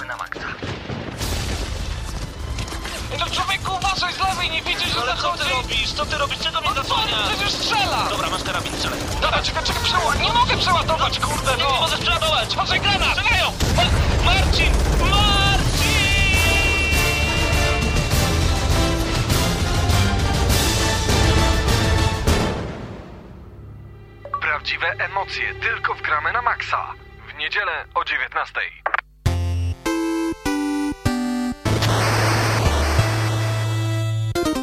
gramy na maksa. No człowieku, uważaj z lewej, nie widzisz, że Ale co ty robisz? Co ty robisz? Czego mnie No co, zasłaniasz? przecież strzela! Dobra, masz karabin, strzelaj. Dobra, czekaj, czekaj, przeładować. Nie mogę przeładować, kurde, Nie, no! nie możesz przeładować! Uważaj, granat! Strzelają! Ma- Marcin! Marcin! Prawdziwe emocje tylko w gramy na maksa. W niedzielę o 19.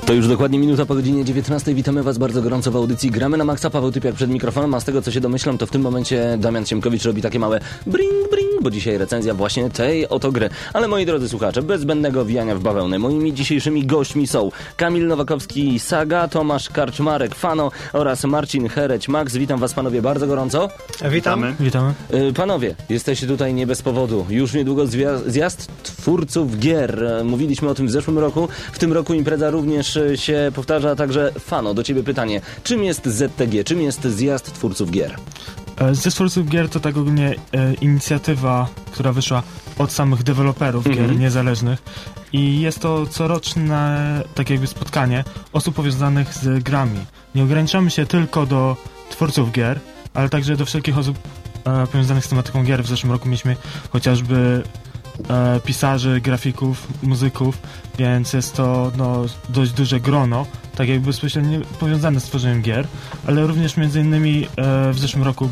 To już dokładnie minuta po godzinie 19. Witamy Was bardzo gorąco w audycji. Gramy na maksa. Paweł Typiak przed mikrofonem, a z tego co się domyślam, to w tym momencie Damian Siemkowicz robi takie małe bring bring, bo dzisiaj recenzja właśnie tej oto gry. Ale moi drodzy słuchacze, bez zbędnego wijania w bawełnę, moimi dzisiejszymi gośćmi są Kamil Nowakowski, Saga, Tomasz Karczmarek, Fano oraz Marcin Hereć, Max. Witam Was panowie bardzo gorąco. Witamy. Witamy. Y, Panowie, jesteście tutaj nie bez powodu. Już niedługo zjazd twórców gier. E, Mówiliśmy o tym w zeszłym roku. W tym roku impreza również e, się powtarza, także Fano, do ciebie pytanie. Czym jest ZTG? Czym jest zjazd twórców gier? Ze twórców gier to tak ogólnie e, inicjatywa, która wyszła od samych deweloperów Mhm. gier niezależnych i jest to coroczne tak jakby spotkanie osób powiązanych z grami. Nie ograniczamy się tylko do twórców gier, ale także do wszelkich osób e, powiązanych z tematyką gier. W zeszłym roku mieliśmy chociażby e, pisarzy, grafików, muzyków, więc jest to no, dość duże grono, tak jakby bezpośrednio powiązane z tworzeniem gier, ale również między innymi e, w zeszłym roku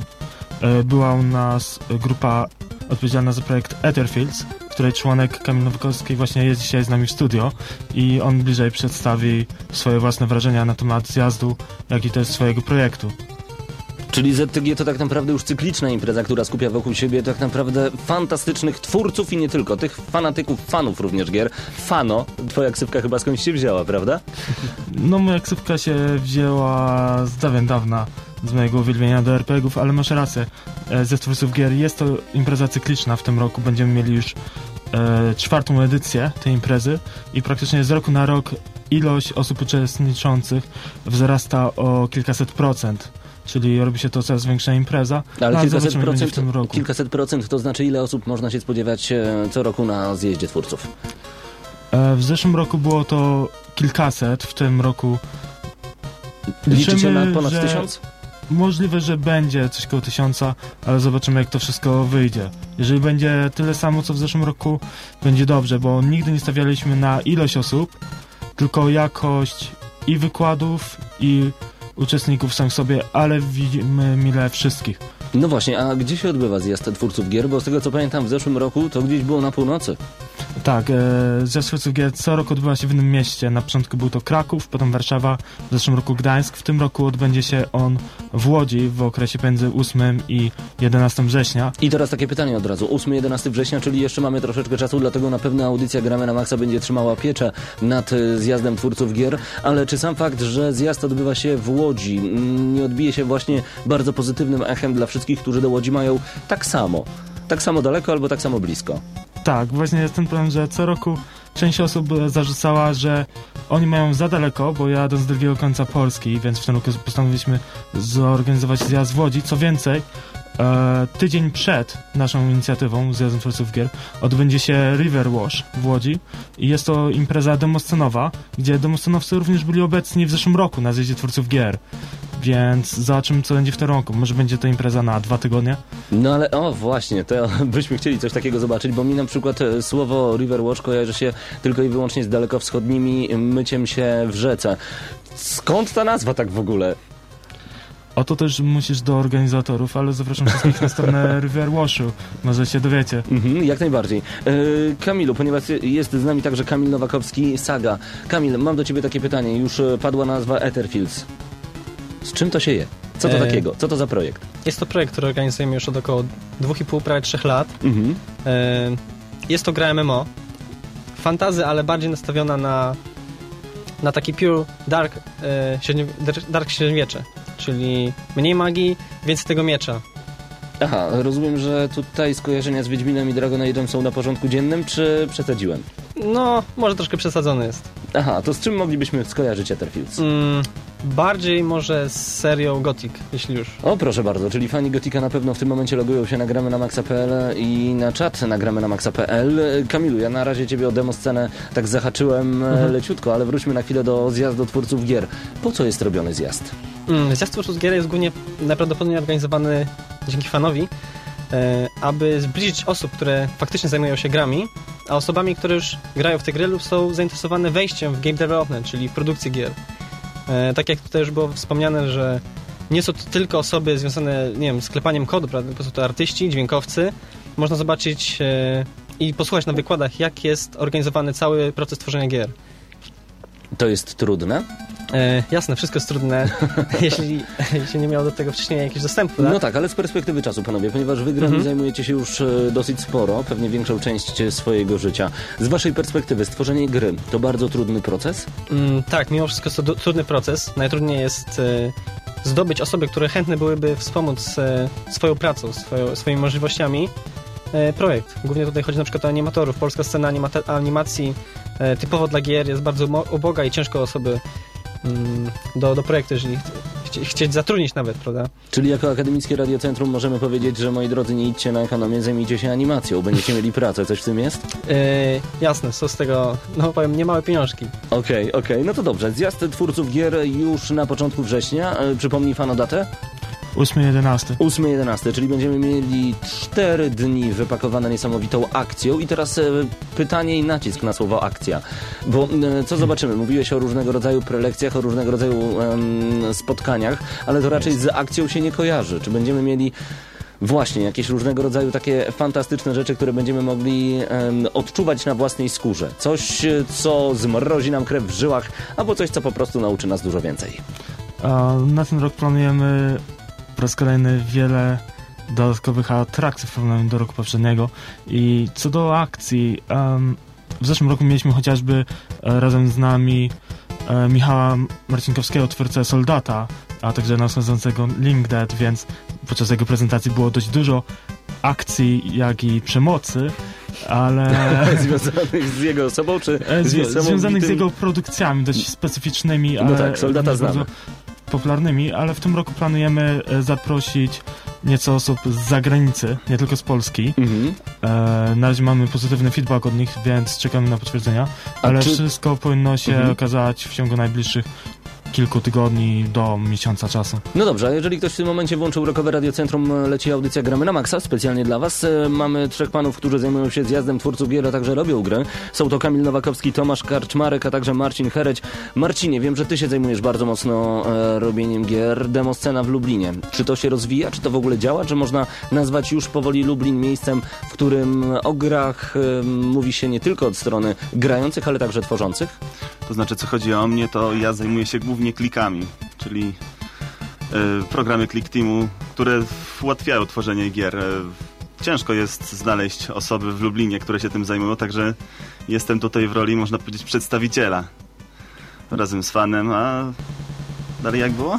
była u nas grupa odpowiedzialna za projekt Etherfields, której członek Kamil Nowakowski właśnie jest dzisiaj z nami w studio i on bliżej przedstawi swoje własne wrażenia na temat zjazdu, jak i też swojego projektu. Czyli ZTG to tak naprawdę już cykliczna impreza, która skupia wokół siebie tak naprawdę fantastycznych twórców i nie tylko, tych fanatyków, fanów również gier. Fano, twoja ksywka chyba skądś się wzięła, prawda? No moja ksywka się wzięła z dawien dawna z mojego uwielbienia do RPGów, ale masz rację. E, Ze twórców gier jest to impreza cykliczna. W tym roku będziemy mieli już e, czwartą edycję tej imprezy i praktycznie z roku na rok ilość osób uczestniczących wzrasta o kilkaset procent. Czyli robi się to coraz większa impreza. Ale No, kilkaset procent, w tym roku. kilkaset procent to znaczy ile osób można się spodziewać e, co roku na zjeździe twórców? E, W zeszłym roku było to kilkaset, w tym roku Liczycie liczymy, na ponad że- tysiąc? Możliwe, że będzie coś koło tysiąca, ale zobaczymy jak to wszystko wyjdzie. Jeżeli będzie tyle samo co w zeszłym roku, będzie dobrze, bo nigdy nie stawialiśmy na ilość osób, tylko jakość i wykładów, i uczestników sam sobie, ale widzimy mile wszystkich. No właśnie, a gdzie się odbywa zjazd twórców gier? Bo z tego co pamiętam w zeszłym roku to gdzieś było na północy. Tak, e, Twórców Gier co roku odbywa się w innym mieście. Na początku był to Kraków, potem Warszawa, w zeszłym roku Gdańsk. W tym roku odbędzie się on w Łodzi w okresie między 8 i 11 września. I teraz takie pytanie od razu. 8-11 września, czyli jeszcze mamy troszeczkę czasu, dlatego na pewno audycja Gramy na Maxa będzie trzymała pieczę nad e, zjazdem twórców gier, ale czy sam fakt, że zjazd odbywa się w Łodzi mm, nie odbije się właśnie bardzo pozytywnym echem dla wszystkich, którzy do Łodzi mają tak samo? Tak samo daleko albo tak samo blisko. Tak, właśnie jest ten problem, że co roku część osób e, zarzucała, że oni mają za daleko, bo jadą z drugiego końca Polski, więc w tym roku postanowiliśmy zorganizować zjazd w Łodzi. Co więcej, e, tydzień przed naszą inicjatywą, zjazdem twórców gier, odbędzie się River Wash w Łodzi i jest to impreza demoscenowa, gdzie demoscenowcy również byli obecni w zeszłym roku na zjeździe twórców gier. Więc zobaczymy, co będzie w tym roku. Może będzie to impreza na dwa tygodnie. No ale o właśnie, to byśmy chcieli coś takiego zobaczyć, bo mi na przykład e, słowo River Watch kojarzy się tylko i wyłącznie z dalekowschodnimi myciem się w rzece. Skąd ta nazwa tak w ogóle? O to też musisz do organizatorów, ale zapraszam wszystkich na stronę River Washu. Może się dowiecie. Mhm, jak najbardziej. E, Kamilu, ponieważ jest z nami także Kamil Nowakowski, Saga. Kamil, mam do ciebie takie pytanie. Już e, padła nazwa Etherfields. Z czym to się je? Co to E, takiego? Co to za projekt? Jest to projekt, który organizujemy już od około 2,5, prawie 3 lat. Mhm. E, Jest to gra MMO. Fantazy, ale bardziej nastawiona na, na taki pure dark, e, średnio, dark średniowiecze. Czyli mniej magii, więcej tego miecza. Aha, rozumiem, że tutaj skojarzenia z Wiedźminem i Dragon Age'em są na porządku dziennym, czy przesadziłem? No, może troszkę przesadzony jest. Aha, to z czym moglibyśmy skojarzyć Etherfields? Mm, Bardziej może z serią Gothic, jeśli już. O, proszę bardzo, czyli fani Gotika na pewno w tym momencie logują się nagramy na maxa.pl i na czat nagramy na maxa.pl. Kamilu, ja na razie ciebie o demo scenę tak zahaczyłem mhm. leciutko, ale wróćmy na chwilę do zjazdu twórców gier. Po co jest robiony zjazd? Mm, zjazd twórców gier jest głównie najprawdopodobniej organizowany dzięki fanowi, e, aby zbliżyć osób, które faktycznie zajmują się grami, a osobami, które już grają w te gry lub są zainteresowane wejściem w game development, czyli w produkcję gier. E, tak jak tutaj już było wspomniane, że nie są to tylko osoby związane, nie wiem, z klepaniem kodu, prawda? Po prostu to artyści, dźwiękowcy. Można zobaczyć e, i posłuchać na wykładach, jak jest organizowany cały proces tworzenia gier. To jest trudne? E, jasne, wszystko jest trudne, jeśli się nie miało do tego wcześniej jakiegoś dostępu. Tak? No tak, ale z perspektywy czasu, panowie, ponieważ wy grami mhm. zajmujecie się już e, dosyć sporo, pewnie większą część swojego życia. Z waszej perspektywy, stworzenie gry to bardzo trudny proces? Mm, tak, mimo wszystko jest to trudny proces. Najtrudniej jest e, zdobyć osoby, które chętne byłyby wspomóc e, swoją pracą, swoją, swoimi możliwościami e, projekt. Głównie tutaj chodzi na przykład o animatorów. Polska scena animacji typowo dla gier jest bardzo uboga i ciężko osoby Mm, do, do projektu, jeżeli chci, chcieć zatrudnić nawet, prawda? Czyli jako Akademickie Radiocentrum możemy powiedzieć, że moi drodzy, nie idźcie na ekonomię, zajmijcie się animacją, będziecie mieli pracę, coś w tym jest? Yy, jasne, są z tego, no powiem, niemałe pieniążki. Okej, okay, okej, okay. no to dobrze. Zjazd twórców gier już na początku września. Yy, przypomnij fano datę? 8-11. 8-11, czyli będziemy mieli 4 dni wypakowane niesamowitą akcją. I teraz e, pytanie i nacisk na słowo akcja. Bo e, co zobaczymy? Mówiłeś o różnego rodzaju prelekcjach, o różnego rodzaju spotkaniach, ale to raczej z akcją się nie kojarzy. Czy będziemy mieli Właśnie, jakieś różnego rodzaju takie fantastyczne rzeczy, które będziemy mogli um, odczuwać na własnej skórze. Coś, co zmrozi nam krew w żyłach, albo coś, co po prostu nauczy nas dużo więcej. Na ten rok planujemy po raz kolejny wiele dodatkowych atrakcji w porównaniu do roku poprzedniego. I co do akcji, um, w zeszłym roku mieliśmy chociażby e, razem z nami e, Michała Marcinkowskiego, twórcę Soldata, a także nadchodzącego LinkedIn, więc podczas jego prezentacji było dość dużo akcji, jak i przemocy, ale... związanych z jego osobą, czy e, z, Związanych z jego produkcjami, dość specyficznymi, No tak, Soldata znamy popularnymi, ale w tym roku planujemy e, zaprosić nieco osób z zagranicy, nie tylko z Polski. Mhm. E, na razie mamy pozytywny feedback od nich, więc czekamy na potwierdzenia, ale czy... wszystko powinno się mhm. okazać w ciągu najbliższych kilku tygodni do miesiąca czasu. No dobrze, a jeżeli ktoś w tym momencie włączył Rokowe Radiocentrum, leci audycja Gramy na Maxa, specjalnie dla Was. E, mamy trzech panów, którzy zajmują się zjazdem twórców gier, a także robią grę. Są to Kamil Nowakowski, Tomasz Karczmarek, a także Marcin Hereć. Marcinie, wiem, że Ty się zajmujesz bardzo mocno e, robieniem gier. Demoscena w Lublinie. Czy to się rozwija? Czy to w ogóle działa? Czy można nazwać już powoli Lublin miejscem, w którym o grach e, mówi się nie tylko od strony grających, ale także tworzących? To znaczy, co chodzi o mnie, to ja zajmuję się głównie klikami, czyli y, programy Click Teamu, które ułatwiają tworzenie gier. E, ciężko jest znaleźć osoby w Lublinie, które się tym zajmują, także jestem tutaj w roli, można powiedzieć, przedstawiciela razem z fanem, a Dalej jak było?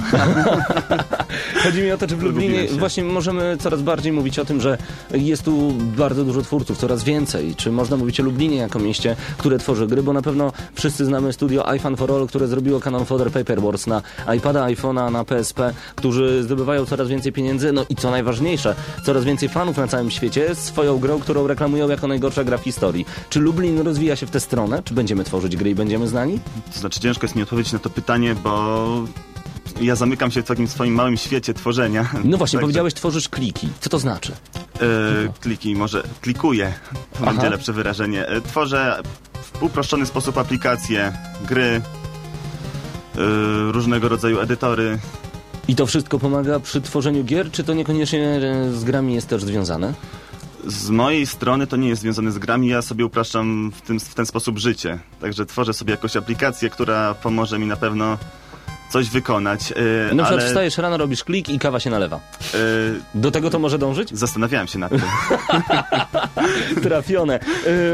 Chodzi mi o to, czy w Lublinie właśnie możemy coraz bardziej mówić o tym, że jest tu bardzo dużo twórców, coraz więcej. Czy można mówić o Lublinie jako mieście, które tworzy gry, bo na pewno wszyscy znamy studio iFun for All, które zrobiło Canon Fodder Paper Wars na iPada, iPhone'a, na PSP, którzy zdobywają coraz więcej pieniędzy, no i co najważniejsze, coraz więcej fanów na całym świecie swoją grą, którą reklamują jako najgorsza gra w historii. Czy Lublin rozwija się w tę stronę? Czy będziemy tworzyć gry i będziemy znani? To znaczy ciężko jest mi odpowiedzieć na to pytanie, bo ja zamykam się w takim swoim małym świecie tworzenia. No właśnie, powiedziałeś, tworzysz kliki. Co to znaczy? E, kliki, może klikuję, to Aha. będzie lepsze wyrażenie. E, tworzę w uproszczony sposób aplikacje, gry, e, różnego rodzaju edytory. I to wszystko pomaga przy tworzeniu gier, czy to niekoniecznie z grami jest też związane? Z mojej strony to nie jest związane z grami, ja sobie upraszczam w, tym, w ten sposób życie. Także tworzę sobie jakąś aplikację, która pomoże mi na pewno coś wykonać. Yy, na przykład ale... wstajesz rano, robisz klik i kawa się nalewa. Yy... Do tego to może dążyć? Zastanawiałem się nad tym. Trafione.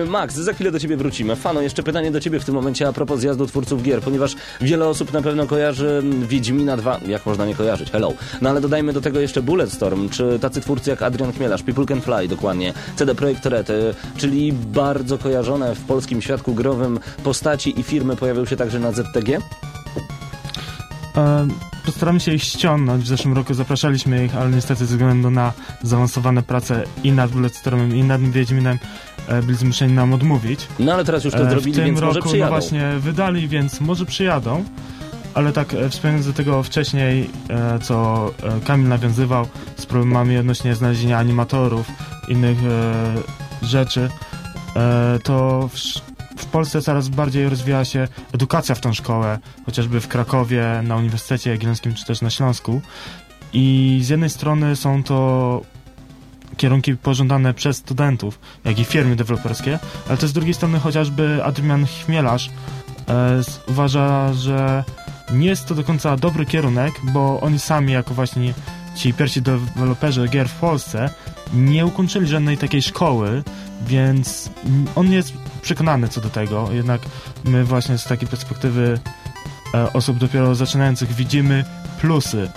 Yy, Max, za chwilę do ciebie wrócimy. Fano, jeszcze pytanie do ciebie w tym momencie a propos zjazdu twórców gier, ponieważ wiele osób na pewno kojarzy Wiedźmina 2. Jak można nie kojarzyć? Hello. No ale dodajmy do tego jeszcze Bulletstorm, czy tacy twórcy jak Adrian Chmielarz, People Can Fly dokładnie, CD Projekt Red, y, czyli bardzo kojarzone w polskim świadku growym postaci i firmy pojawią się także na ZTG? E, postaramy się ich ściągnąć. W zeszłym roku zapraszaliśmy ich, ale niestety ze względu na zaawansowane prace i nad Bulletstormem i nad Wiedźminem e, byli zmuszeni nam odmówić. No ale teraz już to E, zrobili, w tym więc roku może przyjadą. no właśnie wydali, więc może przyjadą. Ale tak e, wspomniając do tego wcześniej, e, co e, Kamil nawiązywał z problemami odnośnie znalezienia animatorów, innych e, rzeczy, e, to w, Polsce coraz bardziej rozwija się edukacja w tą szkołę, chociażby w Krakowie, na Uniwersytecie Jagiellońskim czy też na Śląsku. I z jednej strony są to kierunki pożądane przez studentów, jak i firmy deweloperskie, ale też z drugiej strony chociażby Adrian Chmielarz e, uważa, że nie jest to do końca dobry kierunek, bo oni sami jako właśnie ci pierwsi deweloperzy gier w Polsce nie ukończyli żadnej takiej szkoły, więc on jest przekonany co do tego, jednak my właśnie z takiej perspektywy e, osób dopiero zaczynających widzimy plusy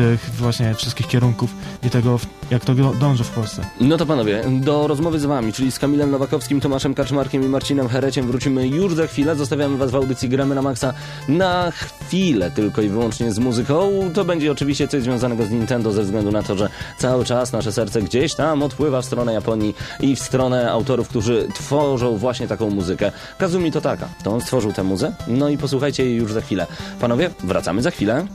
tych właśnie wszystkich kierunków i tego, jak to dąży w Polsce. No to panowie, do rozmowy z wami, czyli z Kamilem Nowakowskim, Tomaszem Kaczmarkiem i Marcinem Hereciem wrócimy już za chwilę. Zostawiamy was w audycji Gramy na Maxa na chwilę tylko i wyłącznie z muzyką. To będzie oczywiście coś związanego z Nintendo ze względu na to, że cały czas nasze serce gdzieś tam odpływa w stronę Japonii i w stronę autorów, którzy tworzą właśnie taką muzykę. Kazumi Totaka, to on stworzył tę muzę. No i posłuchajcie jej już za chwilę. Panowie, wracamy za chwilę.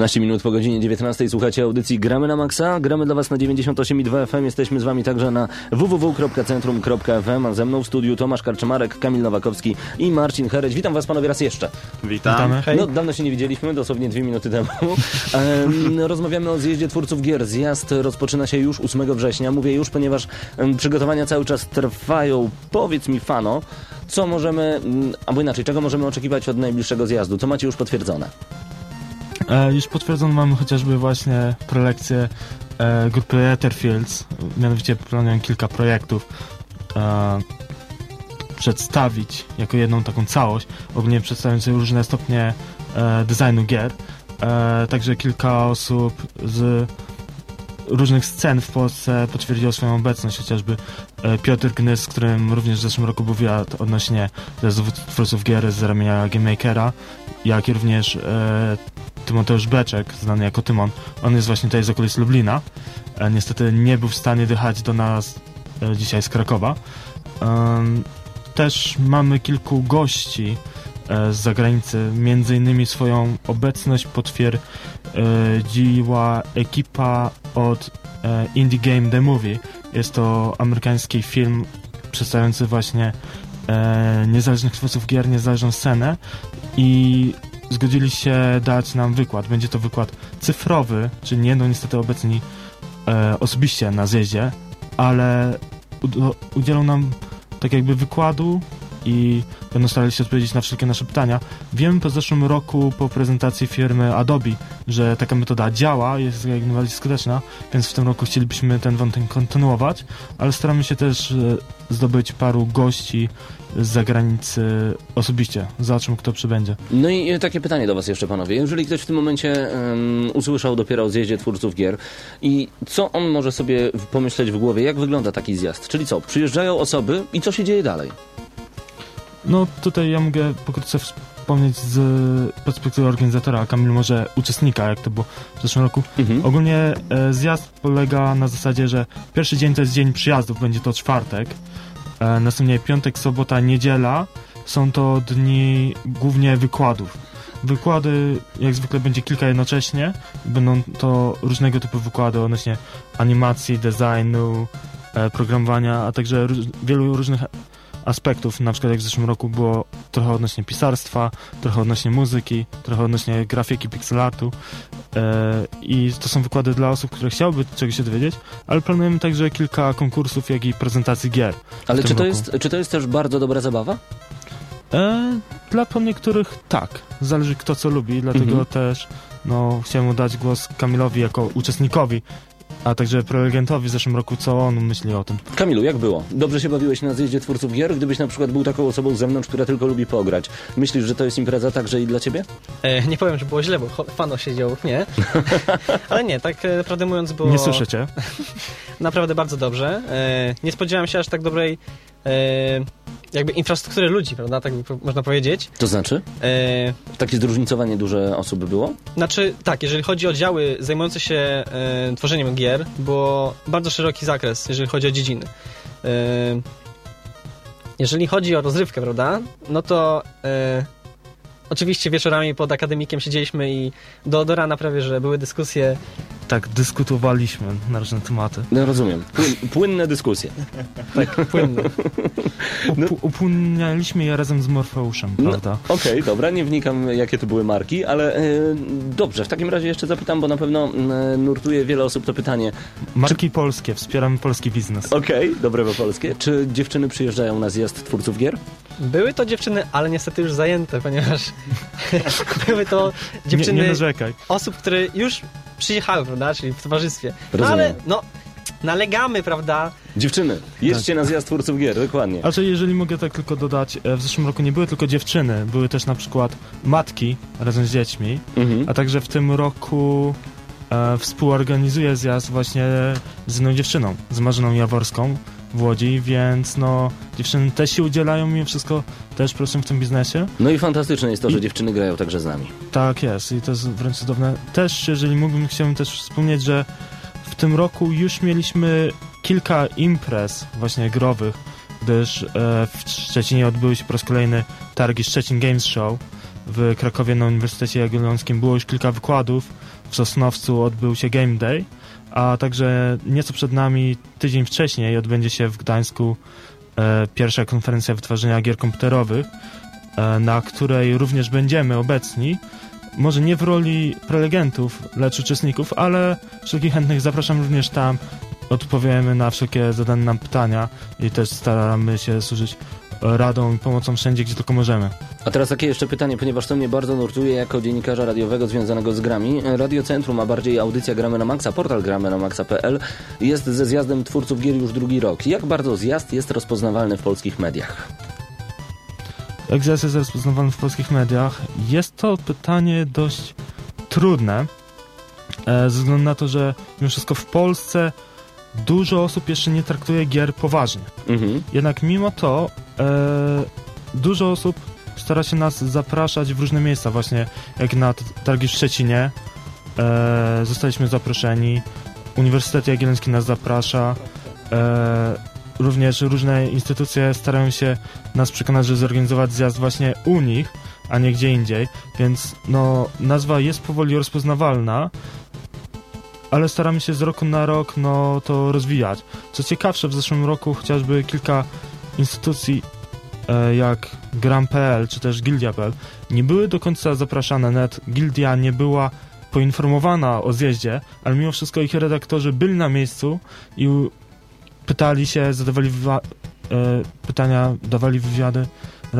13 minut po godzinie 19 słuchacie audycji Gramy na Maxa. Gramy dla Was na 98,2 FM. Jesteśmy z Wami także na www.centrum.fm. A ze mną w studiu Tomasz Karczmarek, Kamil Nowakowski i Marcin Hereć. Witam Was panowie raz jeszcze. Witam. Witamy. Hej. No, dawno się nie widzieliśmy, dosłownie dwie minuty temu. Em, rozmawiamy o zjeździe twórców gier. Zjazd rozpoczyna się już 8 września. Mówię już, ponieważ przygotowania cały czas trwają. Powiedz mi, Fano, co możemy, albo inaczej, czego możemy oczekiwać od najbliższego zjazdu? Co macie już potwierdzone? E, już potwierdzono mamy chociażby właśnie prelekcję e, grupy Etherfields. Mianowicie planują kilka projektów e, przedstawić jako jedną taką całość, ogólnie przedstawiającą różne stopnie designu gier. Także kilka osób z różnych scen w Polsce potwierdziło swoją obecność, chociażby Piotr Gnys, z którym również w zeszłym roku wywiad odnośnie twórców gier z ramienia Game Makera, jak i również Tymoteusz Beczek, znany jako Tymon. On jest właśnie tutaj z okolic Lublina. E, niestety nie był w stanie dojechać do nas e, dzisiaj z Krakowa. Też mamy kilku gości e, z zagranicy. Między innymi swoją obecność potwierdziła ekipa od Indie Game The Movie. Jest to amerykański film przedstawiający właśnie niezależnych twórców gier, niezależną scenę i zgodzili się dać nam wykład. Będzie to wykład cyfrowy, czyli nie będą niestety obecni e, osobiście na zjeździe, ale ud- udzielą nam tak jakby wykładu i będą starali się odpowiedzieć na wszelkie nasze pytania. Wiem po zeszłym roku po prezentacji firmy Adobe, że taka metoda działa, jest jak najbardziej skuteczna, więc w tym roku chcielibyśmy ten wątek kontynuować, ale staramy się też e, zdobyć paru gości z zagranicy osobiście. Zobaczymy, kto przybędzie. No i takie pytanie do Was jeszcze, panowie. Jeżeli ktoś w tym momencie em, usłyszał dopiero o zjeździe twórców gier i co on może sobie pomyśleć w głowie, jak wygląda taki zjazd? Czyli co, przyjeżdżają osoby i co się dzieje dalej? No tutaj ja mogę pokrótce wspomnieć z perspektywy organizatora, a Kamil może uczestnika, jak to było w zeszłym roku. Mhm. Ogólnie e, zjazd polega na zasadzie, że pierwszy dzień to jest dzień przyjazdów, będzie to czwartek. E, następnie piątek, sobota, niedziela są to dni głównie wykładów. Wykłady, jak zwykle, będzie kilka jednocześnie. Będą to różnego typu wykłady odnośnie animacji, designu, e, programowania, a także róż, wielu różnych aspektów. Na przykład jak w zeszłym roku było trochę odnośnie pisarstwa, trochę odnośnie muzyki, trochę odnośnie grafiki, pixelartu. E, I to są wykłady dla osób, które chciałyby czegoś się dowiedzieć, ale planujemy także kilka konkursów, jak i prezentacji gier. Ale czy to, roku. jest, czy to jest też bardzo dobra zabawa? E, dla niektórych tak. Zależy kto co lubi, dlatego Mhm. też no, chciałem dać głos Kamilowi jako uczestnikowi, a także prelegentowi w zeszłym roku, co on myśli o tym. Kamilu, jak było? Dobrze się bawiłeś na zjeździe twórców gier? Gdybyś na przykład był taką osobą z zewnątrz, która tylko lubi pograć. Myślisz, że to jest impreza także i dla ciebie? E, nie powiem, że było źle, bo fano siedział, nie. Ale nie, tak e, prawdę mówiąc było Nie słyszycie? naprawdę bardzo dobrze. E, nie spodziewałem się aż tak dobrej e, jakby infrastruktury ludzi, prawda, tak można powiedzieć. To znaczy? E, Takie zróżnicowanie duże osób było? Znaczy, tak, jeżeli chodzi o działy zajmujące się e, tworzeniem gier, było bardzo szeroki zakres, jeżeli chodzi o dziedziny. E, jeżeli chodzi o rozrywkę, prawda, no to e, oczywiście wieczorami pod akademikiem siedzieliśmy i do, do rana prawie, że były dyskusje. Tak, dyskutowaliśmy na różne tematy. No rozumiem. Płyn, płynne dyskusje. Tak, płynne. Upu- upłynnialiśmy je razem z Morfeuszem, No, prawda? Okej, dobra, nie wnikam jakie to były marki, ale e, dobrze, w takim razie jeszcze zapytam, bo na pewno e, nurtuje wiele osób to pytanie. Marki polskie, wspieramy polski biznes. Okej, dobre we polskie. Czy dziewczyny przyjeżdżają na zjazd twórców gier? Były to dziewczyny, ale niestety już zajęte, ponieważ były to dziewczyny Nie, nie narzekaj. osób, które już przyjechały, prawda, czyli w towarzystwie. No Rozumiem. ale, no, nalegamy, prawda, Dziewczyny, jedźcie na zjazd twórców gier, dokładnie. A że jeżeli mogę tak tylko dodać, e, w zeszłym roku nie były tylko dziewczyny, były też na przykład matki razem z dziećmi, Mhm. a także w tym roku e, współorganizuję zjazd właśnie z jedną dziewczyną, z Marzyną Jaworską w Łodzi, więc no dziewczyny też się udzielają mimo wszystko, też pracują w tym biznesie. No i fantastyczne jest to, że dziewczyny grają także z nami. Tak jest i to jest wręcz cudowne. Też, jeżeli mógłbym, chciałbym też wspomnieć, że w tym roku już mieliśmy kilka imprez właśnie growych, gdyż e, w Szczecinie odbyły się po raz kolejny targi Szczecin Games Show. W Krakowie na Uniwersytecie Jagiellońskim było już kilka wykładów. W Sosnowcu odbył się Game Day, a także nieco przed nami tydzień wcześniej odbędzie się w Gdańsku e, pierwsza konferencja wytwarzania gier komputerowych, e, na której również będziemy obecni. Może nie w roli prelegentów, lecz uczestników, ale wszelkich chętnych zapraszam również tam. Odpowiemy na wszelkie zadane nam pytania i też staramy się służyć radą i pomocą wszędzie, gdzie tylko możemy. A teraz takie jeszcze pytanie, ponieważ to mnie bardzo nurtuje jako dziennikarza radiowego związanego z grami. Radio Centrum, a bardziej audycja Gramy na Maxa, portal gramy na maxa.pl jest ze zjazdem twórców gier już drugi rok. Jak bardzo zjazd jest rozpoznawalny w polskich mediach? Jak zjazd jest rozpoznawany w polskich mediach? Jest to pytanie dość trudne, e, ze względu na to, że mimo wszystko w Polsce dużo osób jeszcze nie traktuje gier poważnie. Mhm. Jednak mimo to e, dużo osób stara się nas zapraszać w różne miejsca, właśnie jak na targi w Szczecinie e, zostaliśmy zaproszeni, Uniwersytet Jagielloński nas zaprasza, e, również różne instytucje starają się nas przekonać, żeby zorganizować zjazd właśnie u nich, a nie gdzie indziej, więc no nazwa jest powoli rozpoznawalna, ale staramy się z roku na rok no, to rozwijać. Co ciekawsze, w zeszłym roku chociażby kilka instytucji e, jak Gram.pl czy też Gildia.pl nie były do końca zapraszane, nawet Gildia nie była poinformowana o zjeździe, ale mimo wszystko ich redaktorzy byli na miejscu i pytali się, zadawali wa- pytania, dawali wywiady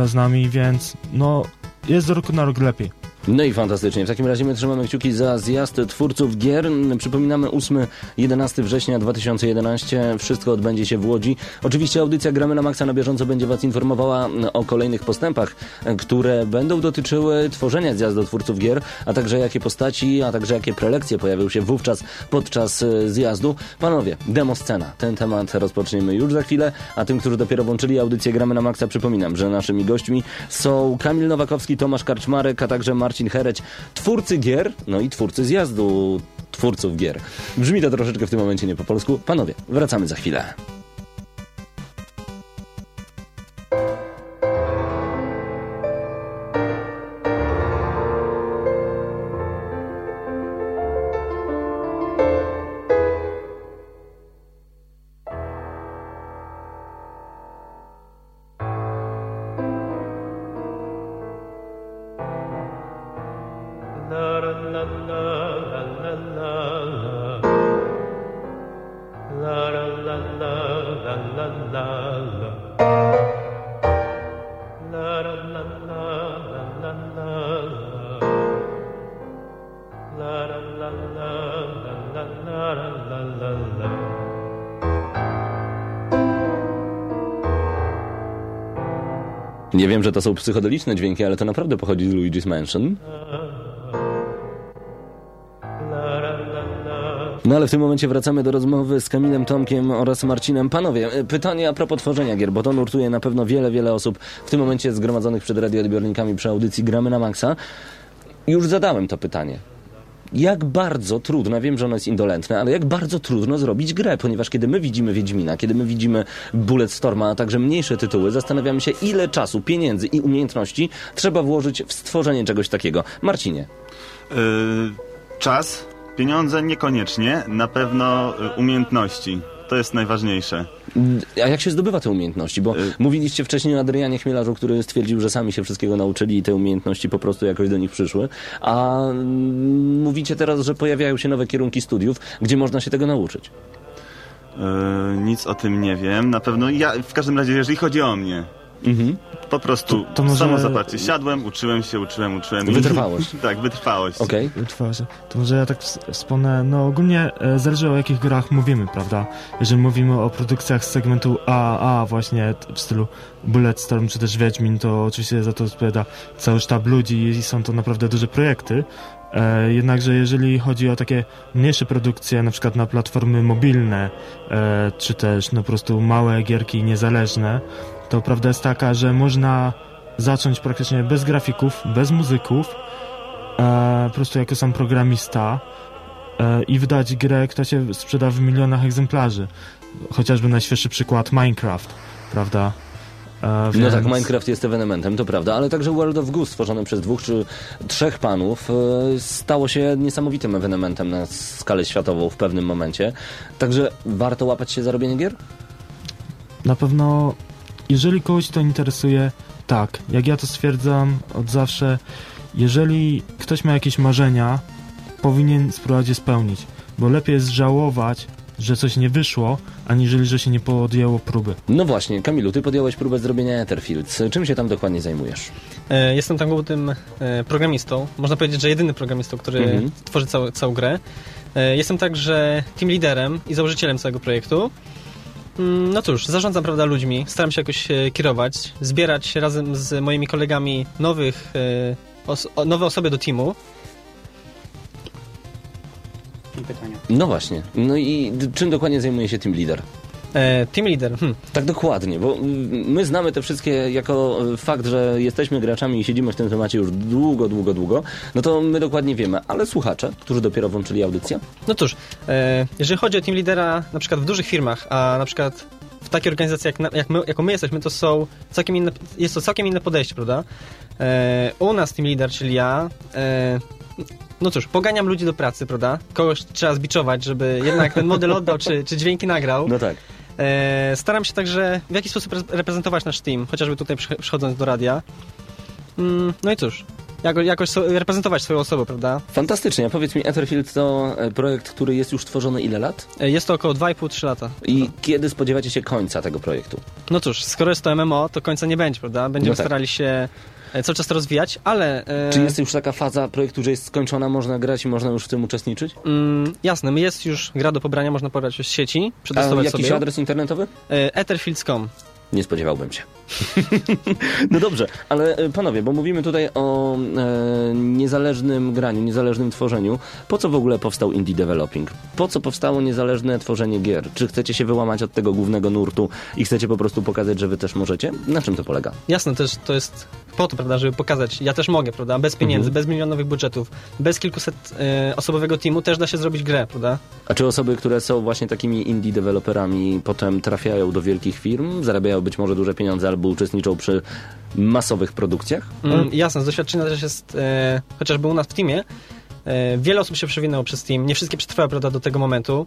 z nami, więc no jest z roku na rok lepiej. No i fantastycznie. W takim razie my trzymamy kciuki za zjazd twórców gier. Przypominamy 8-11 września 2011. Wszystko odbędzie się w Łodzi. Oczywiście audycja Gramy na Maxa na bieżąco będzie Was informowała o kolejnych postępach, które będą dotyczyły tworzenia zjazdu twórców gier, a także jakie postaci, a także jakie prelekcje pojawią się wówczas podczas e, zjazdu. Panowie, demo scena. Ten temat rozpoczniemy już za chwilę, a tym, którzy dopiero włączyli audycję Gramy na Maxa, przypominam, że naszymi gośćmi są Kamil Nowakowski, Tomasz Karczmarek, a także Marcin Hereć, twórcy gier, no i twórcy zjazdu twórców gier. Brzmi to troszeczkę w tym momencie nie po polsku. Panowie, wracamy za chwilę. Nie wiem, że to są psychodeliczne dźwięki, ale to naprawdę pochodzi z Luigi's Mansion. No ale w tym momencie wracamy do rozmowy z Kamilem Tomkiem oraz Marcinem. Panowie, y, pytanie a propos tworzenia gier, bo to nurtuje na pewno wiele, wiele osób w tym momencie zgromadzonych przed radioodbiornikami przy audycji Gramy na Maxa. Już zadałem to pytanie. Jak bardzo trudno, wiem, że ono jest indolentne, ale jak bardzo trudno zrobić grę, ponieważ kiedy my widzimy Wiedźmina, kiedy my widzimy Bulletstorma, a także mniejsze tytuły, zastanawiamy się, ile czasu, pieniędzy i umiejętności trzeba włożyć w stworzenie czegoś takiego. Marcinie. Yy, czas, pieniądze niekoniecznie, na pewno y, umiejętności. To jest najważniejsze. A jak się zdobywa te umiejętności? Bo Y- mówiliście wcześniej o Adrianie Chmielarzu, który stwierdził, że sami się wszystkiego nauczyli i te umiejętności po prostu jakoś do nich przyszły. A mm, mówicie teraz, że pojawiają się nowe kierunki studiów, gdzie można się tego nauczyć. Yy, nic o tym nie wiem. Na pewno ja, w każdym razie, jeżeli chodzi o mnie, Mhm. po prostu To- to może- samo zaparcie. Siadłem, uczyłem się, uczyłem, uczyłem. i- Wytrwałość. tak, wytrwałość. Okej. Wytrwałość. To może ja tak ws- wspomnę, no ogólnie e, zależy o jakich grach mówimy, prawda? Jeżeli mówimy o produkcjach z segmentu AAA właśnie t- w stylu Bulletstorm czy też Wiedźmin, to oczywiście za to odpowiada cały sztab ludzi i są to naprawdę duże projekty. E, jednakże jeżeli chodzi o takie mniejsze produkcje, na przykład na platformy mobilne, e, czy też no po prostu małe gierki niezależne, to prawda jest taka, że można zacząć praktycznie bez grafików, bez muzyków, e, po prostu jako sam programista e, i wydać grę, która się sprzeda w milionach egzemplarzy. Chociażby najświeższy przykład Minecraft, prawda? E, No tak, Minecraft jest ewenementem, to prawda, ale także World of Goose, stworzone przez dwóch czy trzech panów, e, stało się niesamowitym ewenementem na skalę światową w pewnym momencie. Także warto łapać się za robienie gier? Na pewno, jeżeli kogoś to interesuje, tak, jak ja to stwierdzam od zawsze, jeżeli ktoś ma jakieś marzenia, powinien spróbować je spełnić, bo lepiej jest żałować, że coś nie wyszło, aniżeli, że się nie podjęło próby. No właśnie, Kamilu, ty podjąłeś próbę zrobienia Etherfields. Czym się tam dokładnie zajmujesz? E, Jestem tam głównym e, programistą. Można powiedzieć, że jedyny programistą, który Mhm. tworzy całą, całą grę. E, Jestem także team liderem i założycielem całego projektu. Mm, No cóż, zarządzam prawda ludźmi, staram się jakoś e, kierować, zbierać razem z moimi kolegami nowych, e, os nowe osoby do teamu. pytania. No właśnie, no i czym dokładnie zajmuje się Team Leader? E, Team lider, hm. Tak dokładnie, bo mm, my znamy te wszystkie jako e, fakt, że jesteśmy graczami i siedzimy w tym temacie już długo, długo, długo, no to my dokładnie wiemy, ale słuchacze, którzy dopiero włączyli audycję, No cóż, e, jeżeli chodzi o team lidera na przykład w dużych firmach, a na przykład w takiej organizacji jak, na, jak my, jaką my jesteśmy, to są całkiem inne, jest to całkiem inne podejście, prawda? E, u nas team lider, czyli ja, e, no cóż, poganiam ludzi do pracy, prawda? Kogoś trzeba zbiczować, żeby jednak ten model oddał, czy, czy dźwięki nagrał. no tak. E, staram się także w jakiś sposób re- reprezentować nasz team, chociażby tutaj przy- przychodząc do radia. Mm, no i cóż, jako, jakoś so, reprezentować swoją osobę, prawda? Fantastycznie. A powiedz mi, Etherfield to e, projekt, który jest już tworzony ile lat? E, Jest to około 2,5-3 lata. I kiedy spodziewacie się końca tego projektu? No cóż, skoro jest to MMO, to końca nie będzie, prawda? Będziemy No tak. starali się cały czas to rozwijać, ale... e, Czy jest już taka faza projektu, że jest skończona, można grać i można już w tym uczestniczyć? Mm, jasne, jest już gra do pobrania, można pobrać już z sieci, A jakiś sobie. adres internetowy? E, Etherfields.com. Nie spodziewałbym się. No dobrze, ale e, panowie, bo mówimy tutaj o e, niezależnym graniu, niezależnym tworzeniu. Po co w ogóle powstał indie developing? Po co powstało niezależne tworzenie gier? Czy chcecie się wyłamać od tego głównego nurtu i chcecie po prostu pokazać, że wy też możecie? Na czym to polega? Jasne, też to jest po to, prawda, żeby pokazać, ja też mogę, prawda, bez pieniędzy, Mhm. bez milionowych budżetów, bez kilkuset e, osobowego teamu też da się zrobić grę, prawda? A czy osoby, które są właśnie takimi indie deweloperami, potem trafiają do wielkich firm, zarabiają być może duże pieniądze albo uczestniczą przy masowych produkcjach? Mm, jasne, z doświadczenia też jest, e, chociażby u nas w teamie, e, wiele osób się przewinęło przez team, nie wszystkie przetrwały, prawda, do tego momentu.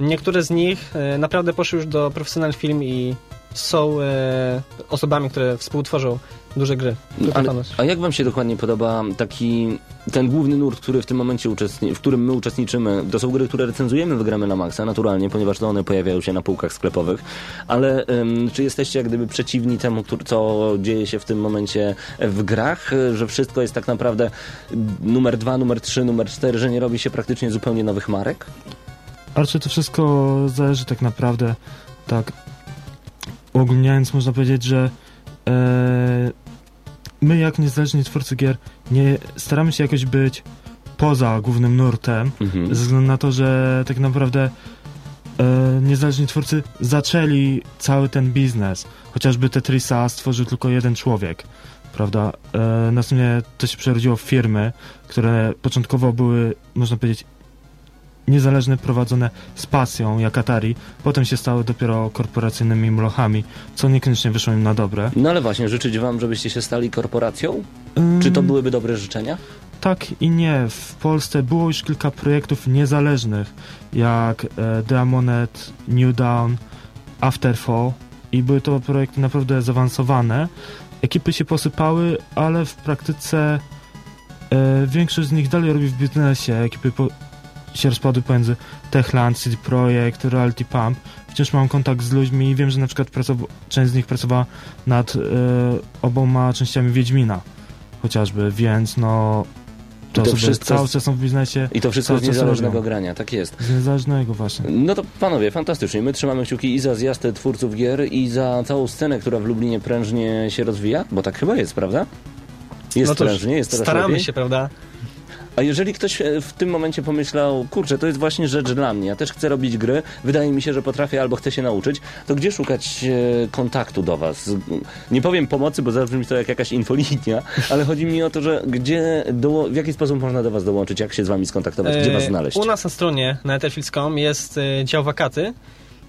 Niektóre z nich e, naprawdę poszły już do profesjonalnych firm i są e, osobami, które współtworzą duże gry. No, ale, a jak wam się dokładnie podoba taki ten główny nurt, który w tym momencie uczestni- w którym my uczestniczymy? To są gry, które recenzujemy, wygramy na maksa, naturalnie, ponieważ to one pojawiają się na półkach sklepowych, ale ym, czy jesteście jak gdyby przeciwni temu, co dzieje się w tym momencie w grach, że wszystko jest tak naprawdę numer dwa, numer trzy, numer cztery, że nie robi się praktycznie zupełnie nowych marek? Ale czy to wszystko zależy tak naprawdę, tak uogólniając można powiedzieć, że e, my jak niezależni twórcy gier nie staramy się jakoś być poza głównym nurtem, Mhm. ze względu na to, że tak naprawdę e, niezależni twórcy zaczęli cały ten biznes. Chociażby Tetrisa stworzył tylko jeden człowiek, prawda? E, następnie to się przerodziło w firmy, które początkowo były, można powiedzieć, niezależne, prowadzone z pasją, jak Atari. Potem się stały dopiero korporacyjnymi mlochami, co niekoniecznie wyszło im na dobre. No ale właśnie, życzyć wam, żebyście się stali korporacją? Czy to Ym, byłyby dobre życzenia? Tak i nie. W Polsce było już kilka projektów niezależnych, jak e, The Amonet, New Dawn, Afterfall i były to projekty naprawdę zaawansowane. Ekipy się posypały, ale w praktyce e, większość z nich dalej robi w biznesie. Ekipy po, się rozpadły pomiędzy Techland, CD Projekt, Reality Pump. Wciąż mam kontakt z ludźmi i wiem, że na przykład część z nich pracowała nad e, oboma częściami Wiedźmina chociażby, więc no I to to osoby wszystko cały czas są w biznesie I to wszystko z niezależnego robią. grania, tak jest. z niezależnego właśnie. No to panowie, fantastycznie. My trzymamy kciuki i za zjazd twórców gier i za całą scenę, która w Lublinie prężnie się rozwija, bo tak chyba jest, prawda? Jest No prężnie, jest coraz staramy lepiej. się, prawda? A jeżeli ktoś e, w tym momencie pomyślał, kurczę, to jest właśnie rzecz dla mnie, ja też chcę robić gry, wydaje mi się, że potrafię albo chcę się nauczyć, to gdzie szukać e, kontaktu do was? Nie powiem pomocy, bo zabrzmi to jak jakaś infolinia, ale chodzi mi o to, że gdzie, doło- w jaki sposób można do was dołączyć, jak się z wami skontaktować, gdzie was E, znaleźć? U nas na stronie na etherfields.com jest dział wakaty.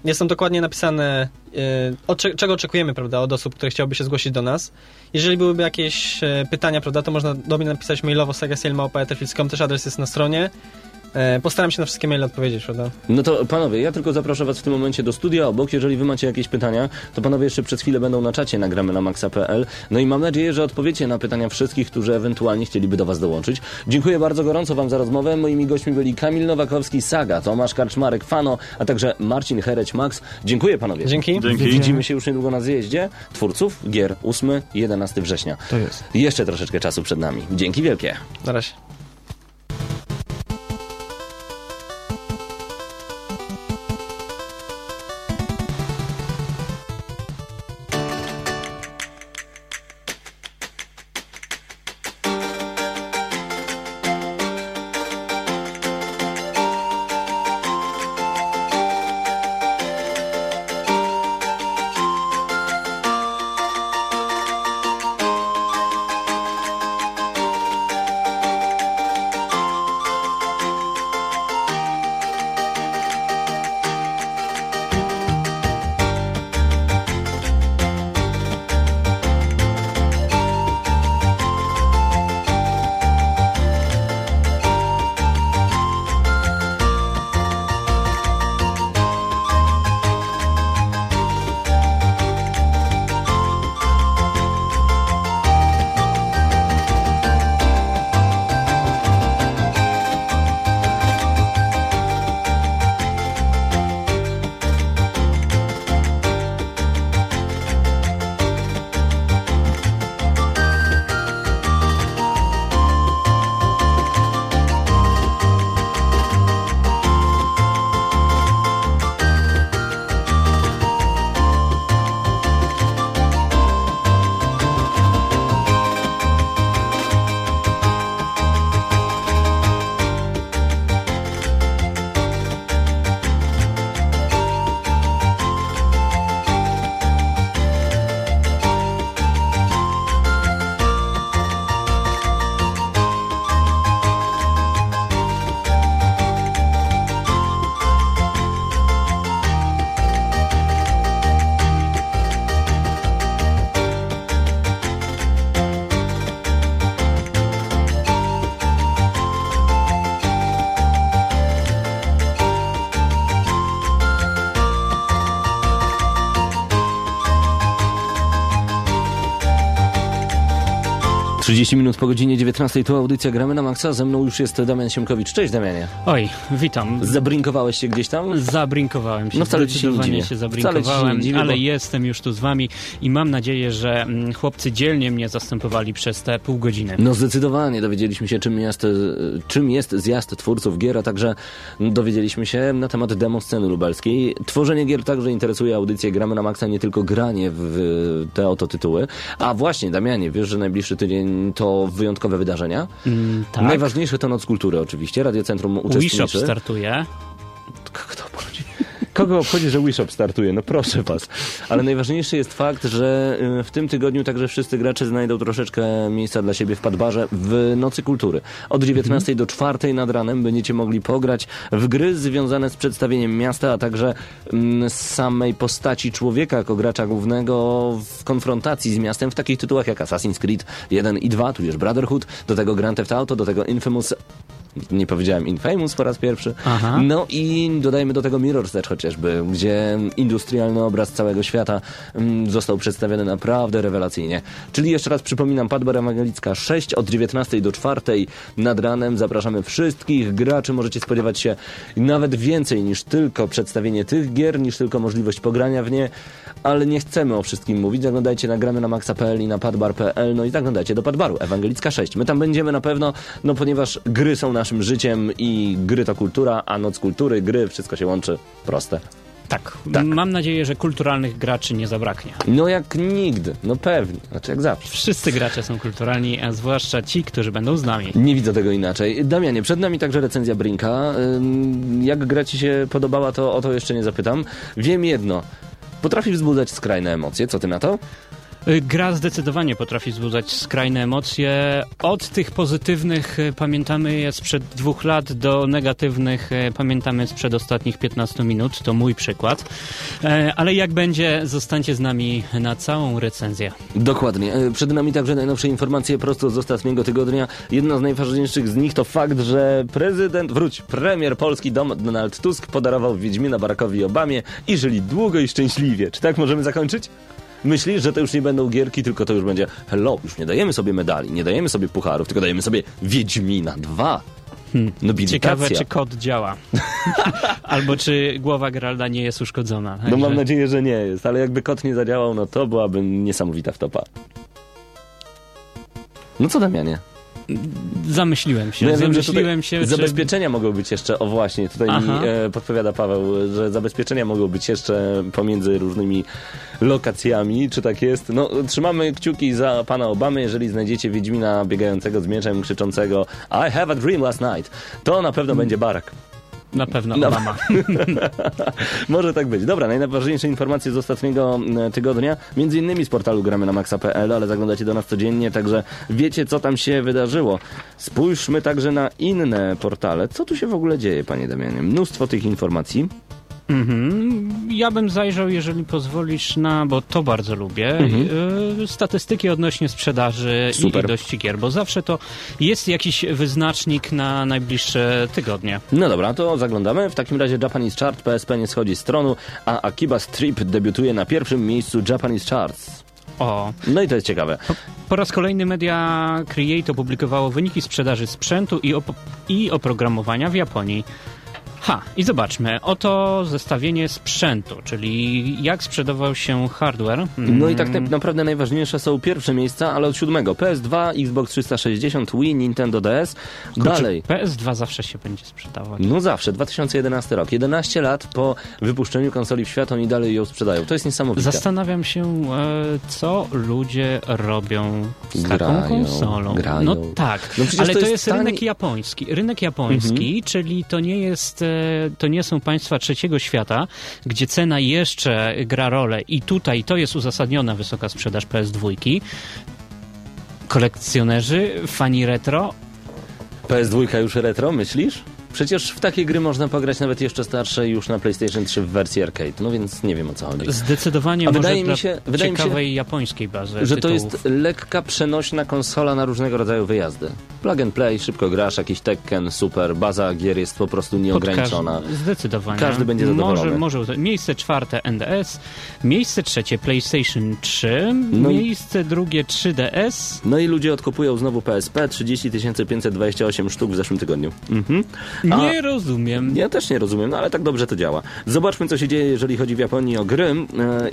Jest tam dokładnie napisane, e, od cze- czego oczekujemy, prawda, od osób, które chciałyby się zgłosić do nas. Jeżeli byłyby jakieś e, pytania, prawda, to można do mnie napisać mailowo sagasielmałpa.etherfields.com, też adres jest na stronie. E, Postaram się na wszystkie maile odpowiedzieć, prawda? No to panowie, ja tylko zaproszę was w tym momencie do studia obok. Jeżeli wy macie jakieś pytania, to panowie jeszcze przez chwilę będą na czacie nagramy na maxa.pl. No i mam nadzieję, że odpowiecie na pytania wszystkich, którzy ewentualnie chcieliby do was dołączyć. Dziękuję bardzo gorąco wam za rozmowę. Moimi gośćmi byli Kamil Nowakowski, Saga, Tomasz Karczmarek, Fano, a także Marcin Hereć, Max. Dziękuję panowie. Dzięki. Dzięki. Widzimy się już niedługo na zjeździe twórców gier 8-11 września. To jest. Jeszcze troszeczkę czasu przed nami. Dzięki wielkie. Na razie. 30 minut po godzinie 19 to audycja Gramy na Maxa. Ze mną już jest Damian Siemkowicz. Cześć Damianie. Oj, witam. Zabrinkowałeś się gdzieś tam? Zabrinkowałem się, No wcale ci się nie dziwię. się ci się zabrinkowałem, nie dziwię, ale bo- jestem już tu z wami i mam nadzieję, że mm, chłopcy dzielnie mnie zastępowali przez te pół godziny. No zdecydowanie dowiedzieliśmy się, czym jest, e, czym jest zjazd twórców gier, a także dowiedzieliśmy się na temat demo sceny lubelskiej. Tworzenie gier także interesuje audycję Gramy na Maxa, nie tylko granie w te oto tytuły. A właśnie, Damianie, wiesz, że najbliższy tydzień to wyjątkowe wydarzenia? Mm, tak. Najważniejsze to Noc Kultury oczywiście. Radiocentrum Wishop uczestniczy. startuje. Kogo to obchodzi? Kogo obchodzi, że Wishop startuje? No proszę was. Ale najważniejszy jest fakt, że y, w tym tygodniu także wszyscy gracze znajdą troszeczkę miejsca dla siebie w Padbarze w Nocy Kultury. Od 19 do 4 nad ranem będziecie mogli pograć w gry związane z przedstawieniem miasta, a także mm, z samej postaci człowieka jako gracza głównego w konfrontacji z miastem w takich tytułach jak Assassin's Creed 1 i 2, tudzież Brotherhood, do tego Grand Theft Auto, do tego Infamous nie powiedziałem Infamous po raz pierwszy. Aha. No i dodajmy do tego Mirror's Edge chociażby, gdzie industrialny obraz całego świata mm, został przedstawiony naprawdę rewelacyjnie. Czyli jeszcze raz przypominam, Padbar Ewangelicka 6 od 19 do 4 nad ranem. Zapraszamy wszystkich graczy. Możecie spodziewać się nawet więcej niż tylko przedstawienie tych gier, niż tylko możliwość pogrania w nie, ale nie chcemy o wszystkim mówić. Zaglądajcie na gramy na maxa.pl i na padbar.pl, no i zaglądajcie do Padbaru. Ewangelicka 6. My tam będziemy na pewno, no ponieważ gry są naszym życiem i gry to kultura, a noc kultury, gry, wszystko się łączy. Proste. Tak. Tak. Mam nadzieję, że kulturalnych graczy nie zabraknie. No jak nigdy, no pewnie, znaczy jak zawsze. Wszyscy gracze są kulturalni, a zwłaszcza ci, którzy będą z nami. Nie widzę tego inaczej. Damianie, przed nami także recenzja Brinka. Jak gra ci się podobała, to o to jeszcze nie zapytam. Wiem jedno. Potrafi wzbudzać skrajne emocje. Co ty na to? Y, Gra zdecydowanie potrafi wzbudzać skrajne emocje. Od tych pozytywnych y, pamiętamy je sprzed dwóch lat, do negatywnych y, pamiętamy sprzed ostatnich 15 minut. To mój przykład. E, Ale jak będzie, zostańcie z nami na całą recenzję. Dokładnie. E, Przed nami także najnowsze informacje prosto z ostatniego tygodnia. Jedna z najważniejszych z nich to fakt, że prezydent, wróć, premier Polski Donald Tusk podarował Wiedźmina Barackowi Obamie i żyli długo i szczęśliwie. Czy tak możemy zakończyć? Myślisz, że to już nie będą gierki, tylko to już będzie hello, już nie dajemy sobie medali, nie dajemy sobie pucharów, tylko dajemy sobie Wiedźmina 2. Nobilitacja. Ciekawe, czy kod działa. Albo czy głowa Geralda nie jest uszkodzona. No mam Także- nadzieję, że nie jest, ale jakby kot nie zadziałał, no to byłaby niesamowita wtopa. No co Damianie? Zamyśliłem się, No ja zamyśliłem się, czy... zabezpieczenia mogą być jeszcze, o właśnie, tutaj mi e, podpowiada Paweł, że zabezpieczenia mogą być jeszcze pomiędzy różnymi lokacjami, czy tak jest? No, trzymamy kciuki za pana Obamy, jeżeli znajdziecie Wiedźmina biegającego z mieczem, krzyczącego I have a dream last night, to na pewno będzie barak. Na pewno No. Obama. Może tak być. Dobra, najważniejsze informacje z ostatniego e, tygodnia, między innymi z portalu gramy na maxa.pl, ale zaglądacie do nas codziennie, także wiecie, co tam się wydarzyło. Spójrzmy także na inne portale. Co tu się w ogóle dzieje, panie Damianie? Mnóstwo tych informacji. Mhm. Ja bym zajrzał, jeżeli pozwolisz, na, bo to bardzo lubię, y, statystyki odnośnie sprzedaży Super. i ilości gier, bo zawsze to jest jakiś wyznacznik na najbliższe tygodnie. No dobra, to zaglądamy. W takim razie Japanese Chart PSP nie schodzi z tronu, a Akiba Strip debiutuje na pierwszym miejscu Japanese Charts. O, No i to jest ciekawe. po raz kolejny Media Create opublikowało wyniki sprzedaży sprzętu i, op- i oprogramowania w Japonii. Ha, i zobaczmy, oto zestawienie sprzętu, czyli jak sprzedawał się hardware. No i tak Mm. na- naprawdę najważniejsze są pierwsze miejsca, ale od siódmego. PS2, Xbox 360, Wii, Nintendo DS. Kurczę, Dalej. PS2 zawsze się będzie sprzedawać. No zawsze, 2011 rok. 11 lat po wypuszczeniu konsoli w świat, oni dalej ją sprzedają. To jest niesamowite. Zastanawiam się, e, co ludzie robią z Grają, taką konsolą. grają. No tak, No ale to to jest jest tani- rynek japoński. Rynek japoński, czyli to nie jest, e, to nie są państwa trzeciego świata, gdzie cena jeszcze gra rolę i tutaj to jest uzasadniona wysoka sprzedaż PS2. Kolekcjonerzy, fani retro, PS2 już retro, myślisz? Przecież w takie gry można pograć nawet jeszcze starsze już na PlayStation 3 w wersji arcade, no więc nie wiem o co chodzi. Zdecydowanie A może wydaje mi się- wydaje mi się, ciekawej japońskiej bazy Że to tytułów. jest lekka, przenośna konsola na różnego rodzaju wyjazdy. Plug and play, szybko grasz, jakiś Tekken, super, baza gier jest po prostu nieograniczona. Zdecydowanie. Każdy będzie zadowolony. Może, może, miejsce czwarte NDS, miejsce trzecie PlayStation 3, No i- miejsce drugie 3DS. No i ludzie odkupują znowu PSP, 30 528 sztuk w zeszłym tygodniu. Mhm. A- Nie rozumiem. Ja też nie rozumiem, no ale tak dobrze to działa. Zobaczmy, co się dzieje, jeżeli chodzi w Japonii o gry. E,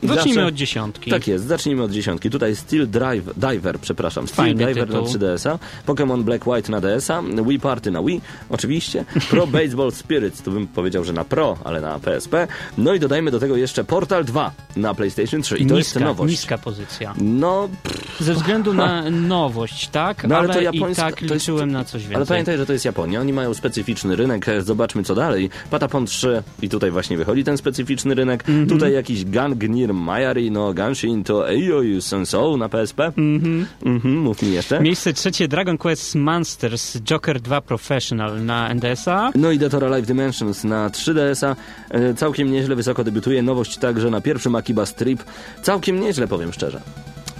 i Zacznijmy zawsze- od dziesiątki. Tak jest, zacznijmy od dziesiątki. Tutaj Steel Drive, Diver, przepraszam, Steel Fajny Diver tytuł. na 3DS-a, Pokémon Black White na DS-a, Wii Party na Wii, oczywiście, Pro Baseball Spirits, tu bym powiedział, że na Pro, ale na PSP. No i dodajmy do tego jeszcze Portal 2 na PlayStation 3 i to niska, jest nowość. niska pozycja. No, Ze względu na nowość, tak? No, ale ale to i japońska- tak to jest- liczyłem na coś więcej. ale pamiętaj, że to jest Japonia, oni mają specyficzny rynek, e, zobaczmy co dalej. Patapon 3 i tutaj właśnie wychodzi ten specyficzny rynek. Mhm. Tutaj jakiś Gangnir Mayari no Ganshin to Eiyou Sensou na PSP. Mhm. mów mi jeszcze. Miejsce trzecie Dragon Quest Monsters Joker 2 Professional na NDS-a. No i Datora Live Dimensions na 3DS-a. E, Całkiem nieźle wysoko debiutuje. Nowość także na pierwszym Akiba Strip. Całkiem nieźle, powiem szczerze.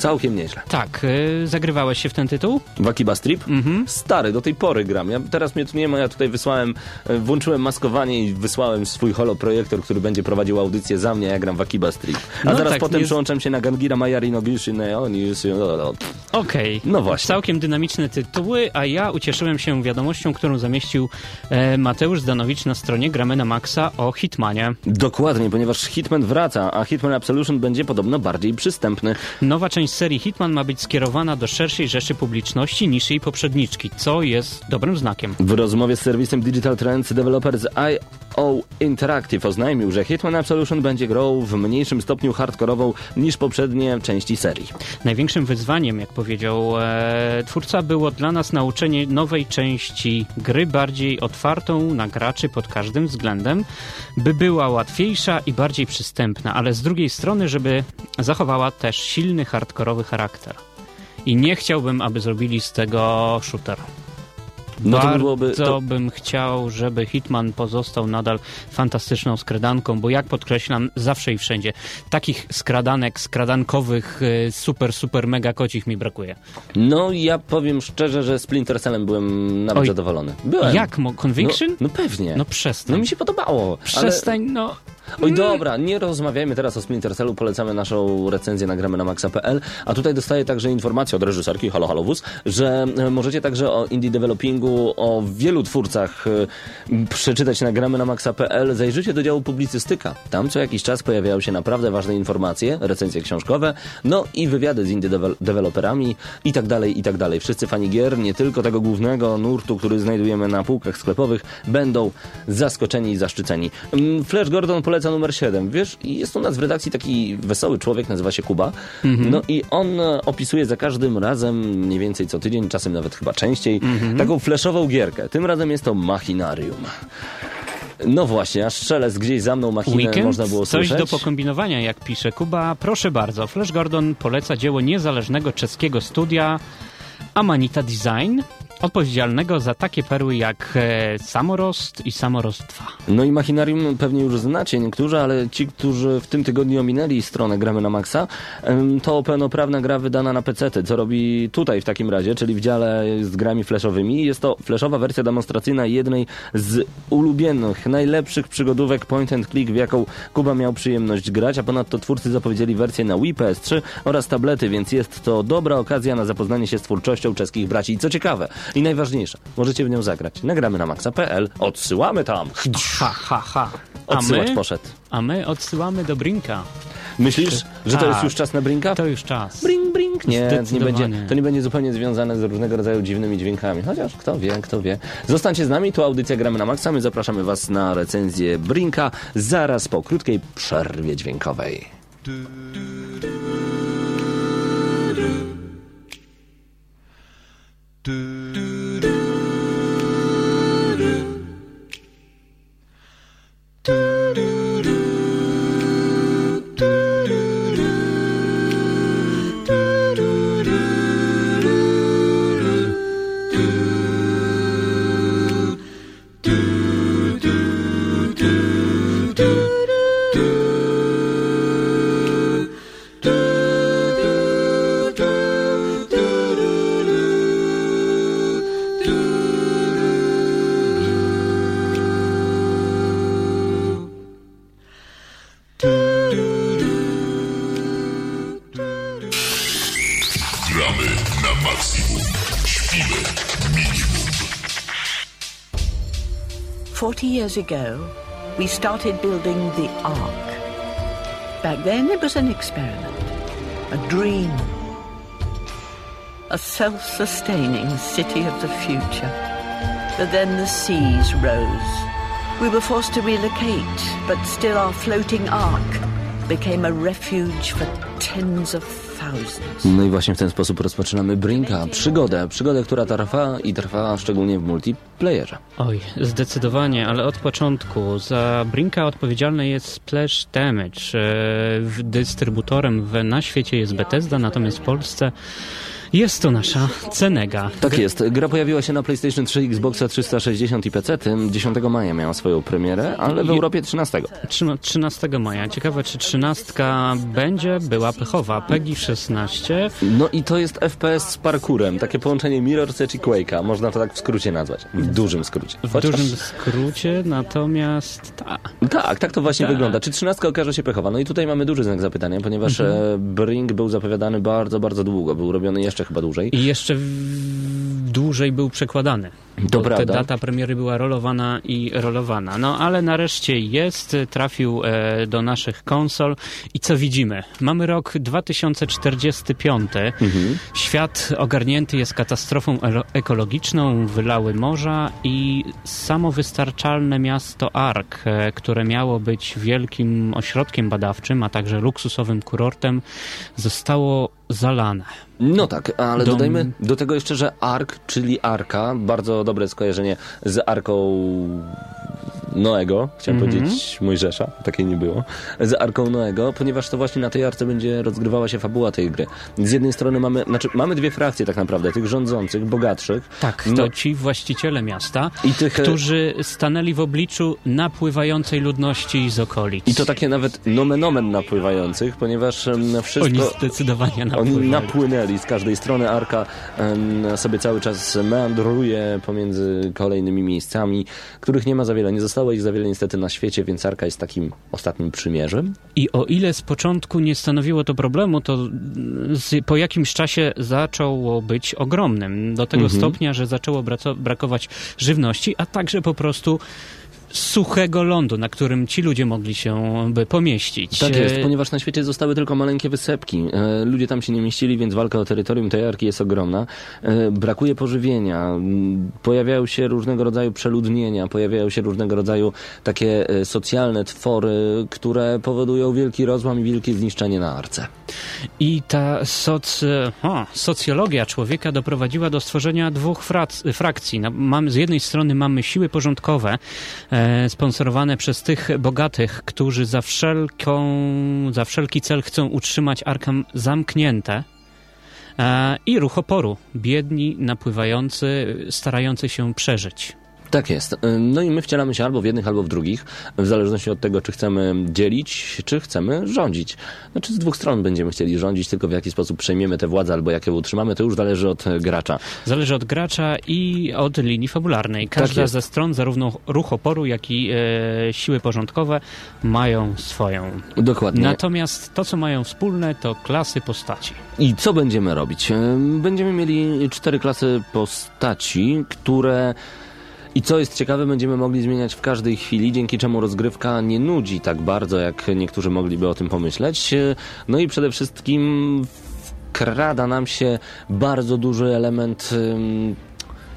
Całkiem nieźle. Tak, y, zagrywałeś się w ten tytuł? W Akiba Strip? Mhm. Stary, do tej pory gram. Ja, teraz mnie tu nie ma, ja tutaj wysłałem, e, włączyłem maskowanie i wysłałem swój holoprojektor, który będzie prowadził audycję za mnie, ja gram w Akiba Strip. A No zaraz tak, potem nie- przyłączam się na Gangira Mayari no Gishi Neoni. Okej. No właśnie. Całkiem dynamiczne tytuły, a ja ucieszyłem się wiadomością, którą zamieścił e, Mateusz Zdanowicz na stronie Gramy na Maxa o Hitmanie. Dokładnie, ponieważ Hitman wraca, a Hitman Absolution będzie podobno bardziej przystępny. Nowa część serii Hitman ma być skierowana do szerszej rzeszy publiczności niż jej poprzedniczki, co jest dobrym znakiem. W rozmowie z serwisem Digital Trends deweloper z IO Interactive oznajmił, że Hitman Absolution będzie grą w mniejszym stopniu hardkorową niż poprzednie części serii. Największym wyzwaniem, jak powiedział e, twórca, było dla nas nauczenie nowej części gry, bardziej otwartą na graczy pod każdym względem, by była łatwiejsza i bardziej przystępna, ale z drugiej strony, żeby zachowała też silny, hardkorowy charakter. I nie chciałbym, aby zrobili z tego shooter. No to Bardzo byłoby... To, bym chciał, żeby Hitman pozostał nadal fantastyczną skradanką, bo jak podkreślam, zawsze i wszędzie takich skradanek, skradankowych, y, super, super, mega kocich mi brakuje. no ja powiem szczerze, że Splinter Cellem byłem nawet Oj. zadowolony. Byłem. Jak? Mo- Conviction? No, no pewnie. No No przestań. mi się podobało. Przestań, no. Oj dobra, nie rozmawiajmy teraz o Splinter Cellu, polecamy naszą recenzję nagramy na maxa.pl, a tutaj dostaję także informację od reżyserki Halo Halo Wuz, że e, możecie także o indie developingu, o wielu twórcach e, przeczytać nagramy na maxa.pl. Zajrzyjcie do działu publicystyka. Tam co jakiś czas pojawiają się naprawdę ważne informacje, recenzje książkowe, no i wywiady z indie deweloperami i tak dalej, i tak dalej. Wszyscy fani gier, nie tylko tego głównego nurtu, który znajdujemy na półkach sklepowych, będą zaskoczeni i zaszczyceni. Mm, Flash Gordon poleca numer 7. Wiesz, i jest u nas w redakcji taki wesoły człowiek, nazywa się Kuba. No i on e, opisuje za każdym razem, mniej więcej co tydzień, czasem nawet chyba częściej, taką flashową gierkę. Tym razem jest to Machinarium. No właśnie, aż szelest gdzieś za mną machinę Weekend? można było Coś słyszeć. do pokombinowania, jak pisze Kuba. Proszę bardzo, Flash Gordon poleca dzieło niezależnego czeskiego studia Amanita Design, odpowiedzialnego za takie perły jak e, Samorost i Samorost 2. No i Machinarium pewnie już znacie niektórzy, ale ci, którzy w tym tygodniu ominęli stronę Gramy na Maxa, to pełnoprawna gra wydana na PC, co robi tutaj w takim razie, czyli w dziale z grami flashowymi. Jest to flashowa wersja demonstracyjna jednej z ulubionych, najlepszych przygodówek point and click, w jaką Kuba miał przyjemność grać, a ponadto twórcy zapowiedzieli wersję na Wii, PS3 oraz tablety, więc jest to dobra okazja na zapoznanie się z twórczością czeskich braci. I co ciekawe i najważniejsze, możecie w nią zagrać. Nagramy na maxa.pl, odsyłamy tam. Ha, ha, ha. A Odsyłacz my, poszedł. a my odsyłamy do Brinka. Myślisz, że to jest Tak. już czas na Brinka? To już czas. Bring, bring. Nie, nie Zdecydowanie. będzie, to nie będzie zupełnie związane z różnego rodzaju dziwnymi dźwiękami. Chociaż kto wie, kto wie. Zostańcie z nami, tu audycja Gramy na Maxa. My zapraszamy Was na recenzję Brinka zaraz po krótkiej przerwie dźwiękowej. Do years ago, we started building the Ark. Back then, it was an experiment, a dream, a self sustaining city of the future. But then the seas rose. We were forced to relocate, but still our floating Ark became a refuge for tens of. No i właśnie w ten sposób rozpoczynamy Brinka, przygodę, przygodę, która trwa i trwa szczególnie w Oj, zdecydowanie, ale od początku. Za Brinka odpowiedzialny jest Splash Damage. E, Dystrybutorem w, na świecie jest Bethesda, natomiast w Polsce jest to nasza Cenega. Tak jest. Gra pojawiła się na PlayStation 3, Xboxa 360 i PC. 10 maja miała swoją premierę, ale w Europie 13. Trzyma- 13 maja. Ciekawe, czy 13 będzie była pechowa. PEGI 16. No i to jest FPS z parkurem. Takie połączenie Mirror's Edge i Quake'a. Można to tak w skrócie nazwać. W dużym skrócie. W Chociaż- dużym skrócie, natomiast ta, Tak, tak to właśnie Tak. wygląda. Czy 13 okaże się pechowa? No i tutaj mamy duży znak zapytania, ponieważ Mhm. e, Brink był zapowiadany bardzo, bardzo długo. Był robiony jeszcze chyba dłużej. i jeszcze dłużej był przekładany. Prawda. Ta data premiery była rolowana i rolowana. No ale nareszcie jest, trafił e, do naszych konsol i co widzimy? Mamy rok 2045. Mhm. Świat ogarnięty jest katastrofą ekologiczną, wylały morza i samowystarczalne miasto Ark, e, które miało być wielkim ośrodkiem badawczym, a także luksusowym kurortem, zostało zalane. No tak, ale Dom- dodajmy do tego jeszcze, że Ark, czyli Arka, bardzo dobre skojarzenie z Arką Noego, chciałem Mhm. powiedzieć Mojżesza, takiej nie było, z Arką Noego, ponieważ to właśnie na tej Arce będzie rozgrywała się fabuła tej gry. Z jednej strony mamy, znaczy mamy dwie frakcje tak naprawdę, tych rządzących, bogatszych. Tak, No. to ci właściciele miasta, I tych, e, którzy stanęli w obliczu napływającej ludności z okolic. I to takie nawet nomen omen napływających, ponieważ em, wszystko... Oni zdecydowanie Oni napływali. napłynęli z każdej strony. Arka em, sobie cały czas meandruje pomiędzy kolejnymi miejscami, których nie ma za wiele. Nie zostało ich za wiele niestety na świecie, więc Arka jest takim ostatnim przymierzem. I o ile z początku nie stanowiło to problemu, to z, po jakimś czasie zaczęło być ogromnym. Do tego Mhm. stopnia, że zaczęło brakować żywności, a także po prostu suchego lądu, na którym ci ludzie mogli się by pomieścić. Tak jest, E, ponieważ na świecie zostały tylko maleńkie wysepki. E, ludzie tam się nie mieścili, więc walka o terytorium tej Arki jest ogromna. E, brakuje pożywienia, pojawiają się różnego rodzaju przeludnienia, pojawiają się różnego rodzaju takie socjalne twory, które powodują wielki rozłam i wielkie zniszczenie na Arce. I ta soc, o, socjologia człowieka doprowadziła do stworzenia dwóch frakcji. Mamy, z jednej strony mamy siły porządkowe, sponsorowane przez tych bogatych, którzy za, wszelką, za wszelki cel chcą utrzymać Arkham zamknięte. E, I ruch oporu, biedni, napływający, starający się przeżyć. Tak jest. No i my wcielamy się albo w jednych, albo w drugich, w zależności od tego, czy chcemy dzielić, czy chcemy rządzić. Znaczy z dwóch stron będziemy chcieli rządzić, tylko w jaki sposób przejmiemy tę władzę, albo jak ją utrzymamy, to już zależy od e, gracza. Zależy od gracza i od linii fabularnej. Każda jest. ze stron, zarówno ruch oporu, jak i e, siły porządkowe, mają swoją. Dokładnie. Natomiast to, co mają wspólne, to klasy postaci. I co będziemy robić? Em, Będziemy mieli cztery klasy postaci, które... I co jest ciekawe, będziemy mogli zmieniać w każdej chwili, dzięki czemu rozgrywka nie nudzi tak bardzo, jak niektórzy mogliby o tym pomyśleć. No i przede wszystkim wkrada nam się bardzo duży element, em,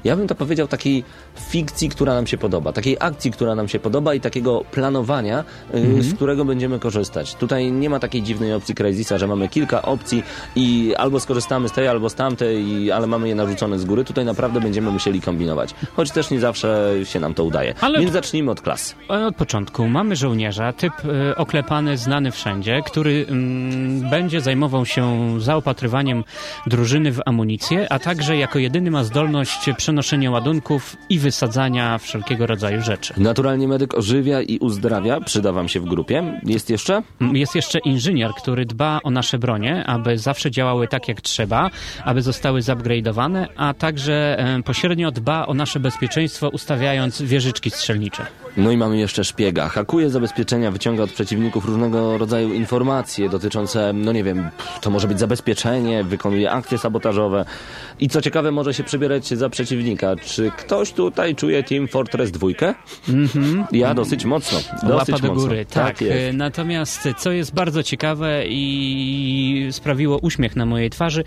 ja bym to powiedział, takiej fikcji, która nam się podoba, takiej akcji, która nam się podoba i takiego planowania, y, z którego będziemy korzystać. Tutaj nie ma takiej dziwnej opcji Crazisa, że mamy kilka opcji i albo skorzystamy z tej, albo z tamtej, ale mamy je narzucone z góry. Tutaj naprawdę będziemy musieli kombinować, choć też nie zawsze się nam to udaje. Ale- Więc zacznijmy od klas. Od początku mamy żołnierza, typ e, oklepany, znany wszędzie, który mm, będzie zajmował się zaopatrywaniem drużyny w amunicję, a także jako jedyny ma zdolność przenoszenia ładunków i wysadzania wszelkiego rodzaju rzeczy. Naturalnie medyk ożywia i uzdrawia, przyda wam się w grupie. Jest jeszcze? Jest jeszcze inżynier, który dba o nasze bronie, aby zawsze działały tak jak trzeba, aby zostały zupgrade'owane, a także e, pośrednio dba o nasze bezpieczeństwo, ustawiając wieżyczki strzelnicze. No i mamy jeszcze szpiega. Hakuje zabezpieczenia, wyciąga od przeciwników różnego rodzaju informacje dotyczące, no nie wiem, to może być zabezpieczenie, wykonuje akcje sabotażowe i co ciekawe może się przebierać za przeciwnika. Czy ktoś tutaj czuje Team Fortress 2? Ja dosyć mocno. Dosyć. Łapa do mocno. góry, tak. jest. E, Natomiast co jest bardzo ciekawe i sprawiło uśmiech na mojej twarzy,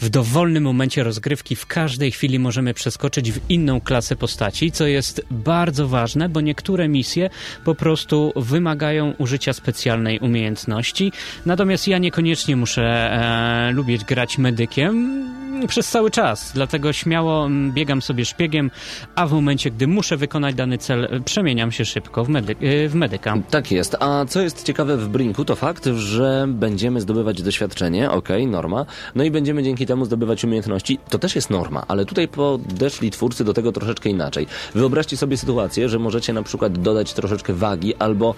w dowolnym momencie rozgrywki w każdej chwili możemy przeskoczyć w inną klasę postaci, co jest bardzo ważne, bo niektóre misje po prostu wymagają użycia specjalnej umiejętności. Natomiast ja niekoniecznie muszę e, lubić grać medykiem przez cały czas, dlatego śmiało mm, biegam sobie szpiegiem, a w momencie, gdy muszę wykonać dany cel, e, przemieniam się szybko w, medy e, w medyka. Tak jest. A co jest ciekawe w Brinku, to fakt, że będziemy zdobywać doświadczenie, okej, norma, no i będziemy dzięki temu zdobywać umiejętności, to też jest norma, ale tutaj podeszli twórcy do tego troszeczkę inaczej. Wyobraźcie sobie sytuację, że możecie na przykład dodać troszeczkę wagi albo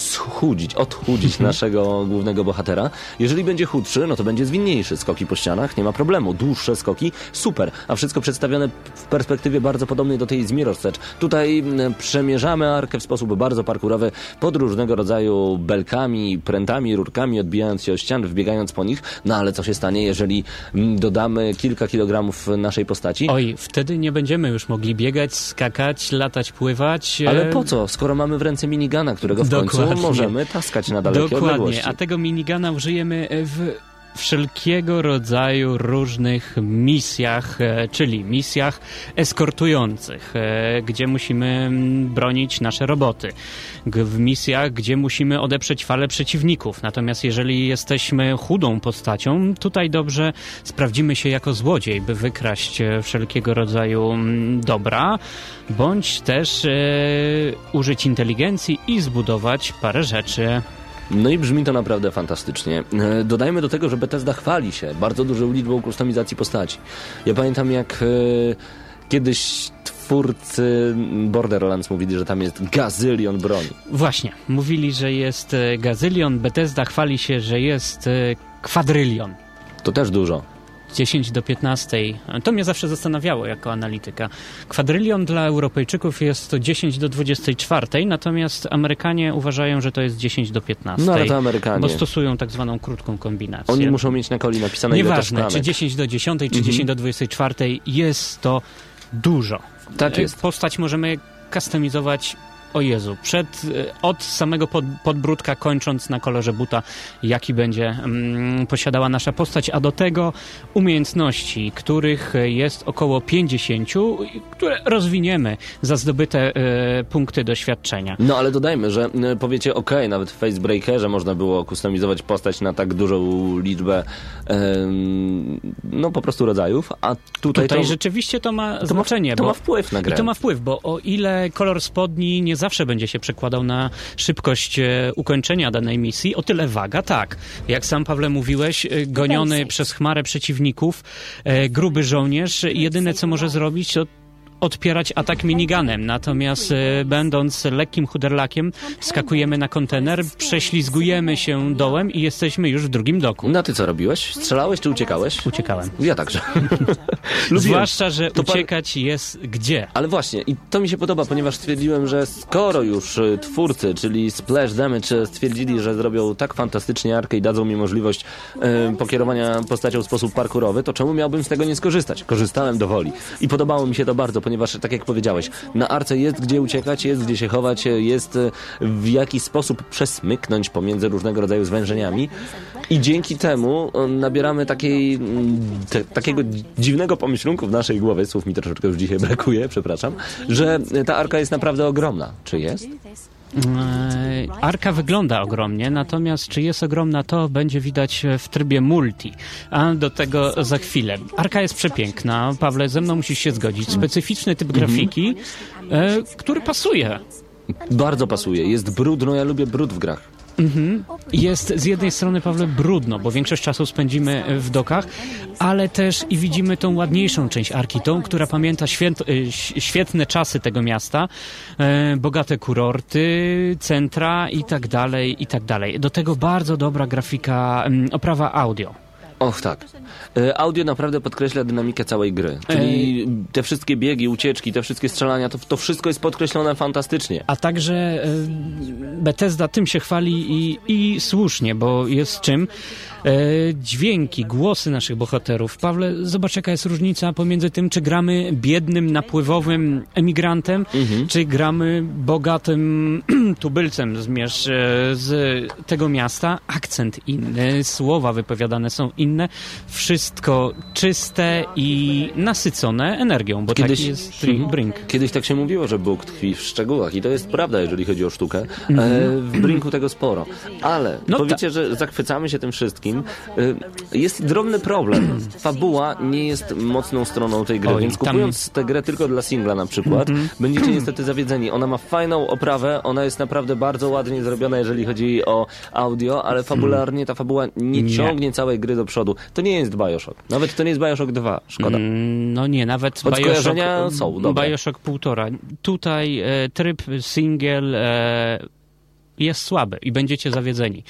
schudzić, odchudzić naszego głównego bohatera. Jeżeli będzie chudszy, no to będzie zwinniejszy. Skoki po ścianach, nie ma problemu. Dłuższe skoki, super. A wszystko przedstawione w perspektywie bardzo podobnej do tej z Mirror's Edge. Tutaj mm, przemierzamy arkę w sposób bardzo parkurowy pod różnego rodzaju belkami, prętami, rurkami, odbijając się o ścian, wbiegając po nich. No ale co się stanie, jeżeli mm, dodamy kilka kilogramów naszej postaci? Oj, wtedy nie będziemy już mogli biegać, skakać, latać, pływać. Ale e, po co, skoro mamy w ręce minigana, którego w końcu Dokładnie. Możemy taskać na dalekie Dokładnie, odległości? a tego minigana użyjemy w wszelkiego rodzaju różnych misjach, e, czyli misjach eskortujących, e, gdzie musimy mm, bronić nasze roboty, w misjach, gdzie musimy odeprzeć falę przeciwników. Natomiast jeżeli jesteśmy chudą postacią, tutaj dobrze sprawdzimy się jako złodziej, by wykraść e, wszelkiego rodzaju mm, dobra, bądź też użyć inteligencji i zbudować parę rzeczy. No i brzmi to naprawdę fantastycznie. E, Dodajmy do tego, że Bethesda chwali się bardzo dużą liczbą kustomizacji postaci. Ja pamiętam jak e, kiedyś twórcy Borderlands mówili, że tam jest gazylion broni. Właśnie, mówili, że jest e, gazylion, Bethesda chwali się, że jest kwadrylion. To też dużo. 10 do 15. To mnie zawsze zastanawiało jako analityka. Kwadrylion dla Europejczyków jest to 10 do 24, natomiast Amerykanie uważają, że to jest 10 do 15. No ale to Amerykanie. Bo stosują tak zwaną krótką kombinację. Oni muszą mieć na koli napisane Nieważne, czy 10 do 10, czy Mhm. 10 do 24, jest to dużo. Tak E, jest. Postać możemy kustomizować, o Jezu, przed, e, od samego pod, podbródka, kończąc na kolorze buta, jaki będzie mm, posiadała nasza postać, a do tego umiejętności, których jest około 50, i które rozwiniemy za zdobyte e, punkty doświadczenia. No ale dodajmy, że e, powiecie, ok, nawet w Facebreakerze można było kustomizować postać na tak dużą liczbę em, no po prostu rodzajów, a tutaj, Tutaj to, rzeczywiście to ma to, ma, znaczenie. to bo... ma wpływ na grę. I to ma wpływ, bo o ile kolor spodni nie zawsze będzie się przekładał na szybkość e, ukończenia danej misji, o tyle waga tak. Jak sam Pawle mówiłeś, e, goniony przez chmarę przeciwników, e, gruby żołnierz, jedyne co może zrobić to odpierać atak miniganem, natomiast e, będąc lekkim chuderlakiem skakujemy na kontener, prześlizgujemy się dołem i jesteśmy już w drugim doku. No a ty co robiłeś? Strzelałeś czy uciekałeś? Uciekałem. Ja także. Zwłaszcza, że To pan- uciekać jest gdzie? Ale właśnie, i to mi się podoba, ponieważ stwierdziłem, że skoro już y, twórcy, czyli Splash Damage y, stwierdzili, że zrobią tak fantastycznie arkę i dadzą mi możliwość pokierowania postacią w sposób parkurowy, to czemu miałbym z tego nie skorzystać? Korzystałem do woli. I podobało mi się to bardzo, ponieważ, tak jak powiedziałeś, na arce jest gdzie uciekać, jest gdzie się chować, jest y, w jaki sposób przesmyknąć pomiędzy różnego rodzaju zwężeniami. I dzięki temu y, nabieramy takiej, mm, te, takiego dziwnego pomyślunku w naszej głowie, słów mi troszeczkę już dzisiaj brakuje, przepraszam, że ta arka jest naprawdę ogromna. Czy jest? E, Arka wygląda ogromnie, natomiast czy jest ogromna, to będzie widać w trybie multi. A do tego za chwilę. Arka jest przepiękna. Pawle, ze mną musisz się zgodzić. Specyficzny typ grafiki, e, który pasuje. Bardzo pasuje. Jest brud, no ja lubię brud w grach. Jest z jednej strony, Pawle, brudno, bo większość czasu spędzimy w dokach, ale też i widzimy tą ładniejszą część Arki, tą, która pamięta y, świetne czasy tego miasta, e, bogate kurorty, centra i tak dalej, i tak dalej. Do tego bardzo dobra grafika, mm, oprawa audio. Och tak. E, Audio naprawdę podkreśla dynamikę całej gry. Czyli te wszystkie biegi, ucieczki, te wszystkie strzelania, to, to wszystko jest podkreślone fantastycznie. A także e, Bethesda tym się chwali i, i słusznie, bo jest czym. E, dźwięki, głosy naszych bohaterów. Pawle, zobacz jaka jest różnica pomiędzy tym, czy gramy biednym, napływowym emigrantem, czy gramy bogatym tubylcem zmierz, e, z tego miasta. Akcent inny, słowa wypowiadane są inne. Wszystko czyste i nasycone energią, bo Kiedyś- taki jest Mhm. Brink. Kiedyś tak się mówiło, że Bóg tkwi w szczegółach i to jest prawda, jeżeli chodzi o sztukę. E, w Brinku tego sporo. Ale Mhm. No powiecie, że zachwycamy się tym wszystkim. E, jest drobny problem. Fabuła nie jest mocną stroną tej gry, Oj, więc tam- Mhm. kupując tę grę tylko dla singla na przykład, będziecie niestety zawiedzeni. Ona ma fajną oprawę, ona jest naprawdę bardzo ładnie zrobiona, jeżeli chodzi o audio, ale fabularnie ta fabuła nie, Nie. ciągnie całej gry do przodu. To nie jest Bioshock. Nawet to nie jest Bioshock 2. Szkoda. Mm, No nie, nawet Choć Bioshock, są dobre. Bioshock półtora. Tutaj e, tryb single e, jest słaby i będziecie zawiedzeni.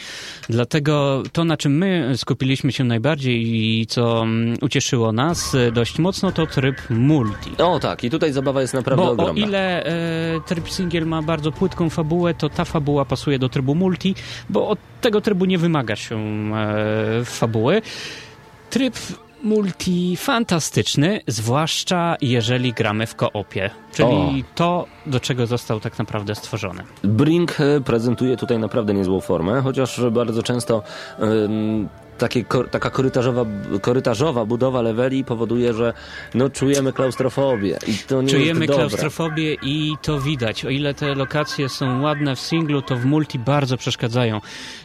Dlatego to, na czym my skupiliśmy się najbardziej i co mm, ucieszyło nas e, dość mocno, to tryb multi. O tak, i tutaj zabawa jest naprawdę Bo o ogromna. ile e, tryb single ma bardzo płytką fabułę, to ta fabuła pasuje do trybu multi, bo od tego trybu nie wymaga się e, fabuły. Tryb multi fantastyczny, zwłaszcza jeżeli gramy w koopie, czyli O. to, do czego został tak naprawdę stworzony. Brink e, prezentuje tutaj naprawdę niezłą formę, chociaż bardzo często ym, takie, taka korytarzowa, korytarzowa budowa leveli powoduje, że no, czujemy klaustrofobię i to nie Czujemy klaustrofobię i to widać. O ile te lokacje są ładne w singlu, to w multi bardzo przeszkadzają.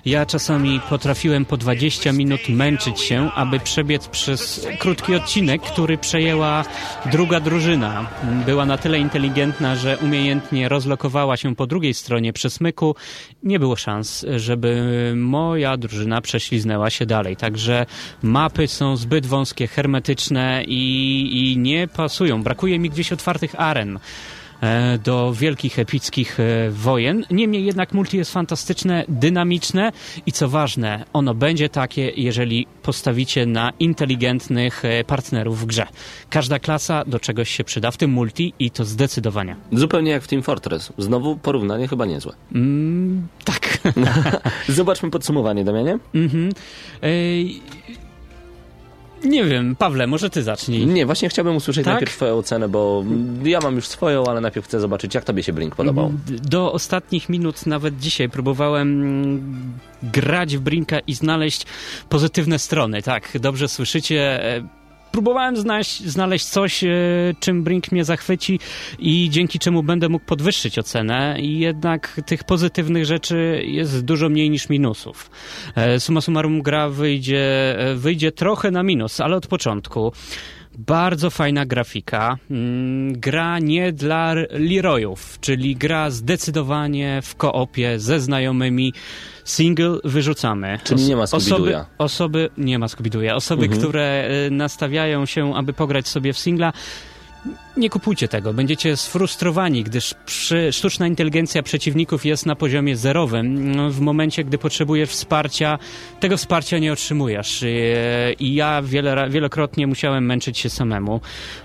Ja czasami potrafiłem po 20 minut męczyć się, aby przebiec przez krótki odcinek, który przejęła druga drużyna. Była na tyle inteligentna, że umiejętnie rozlokowała się po drugiej stronie przesmyku. Nie było szans, żeby moja drużyna prześliznęła się dalej. Także mapy są zbyt wąskie, hermetyczne i, i nie pasują. Brakuje mi gdzieś otwartych aren do wielkich, epickich e, wojen. Niemniej jednak multi jest fantastyczne, dynamiczne i co ważne, ono będzie takie, jeżeli postawicie na inteligentnych e, partnerów w grze. Każda klasa do czegoś się przyda, w tym multi i to zdecydowanie. Zupełnie jak w Team Fortress. Znowu porównanie chyba niezłe. Mm, tak. Zobaczmy podsumowanie, Damianie. mhm. Nie wiem, Pawle, może ty zacznij. Nie, właśnie chciałbym usłyszeć Tak? najpierw twoją ocenę, bo ja mam już swoją, ale najpierw chcę zobaczyć, jak tobie się Brink podobał. Do ostatnich minut, nawet dzisiaj, próbowałem grać w Brinka i znaleźć pozytywne strony. Tak, dobrze słyszycie. Próbowałem znaleźć, znaleźć coś, e, czym Brink mnie zachwyci i dzięki czemu będę mógł podwyższyć ocenę i jednak tych pozytywnych rzeczy jest dużo mniej niż minusów. E, Summa summarum gra wyjdzie, e, wyjdzie trochę na minus, ale od początku. Bardzo fajna grafika. Mm, Gra nie dla Leroyów, czyli gra zdecydowanie w koopie ze znajomymi. Single wyrzucamy. Czyli nie ma osoby, osoby, nie ma Scooby-Dooja. Osoby, które y, nastawiają się, aby pograć sobie w singla, nie kupujcie tego. Będziecie sfrustrowani, gdyż przy, sztuczna inteligencja przeciwników jest na poziomie zerowym. No, W momencie, gdy potrzebujesz wsparcia, tego wsparcia nie otrzymujesz. I, i ja wiele, wielokrotnie musiałem męczyć się samemu.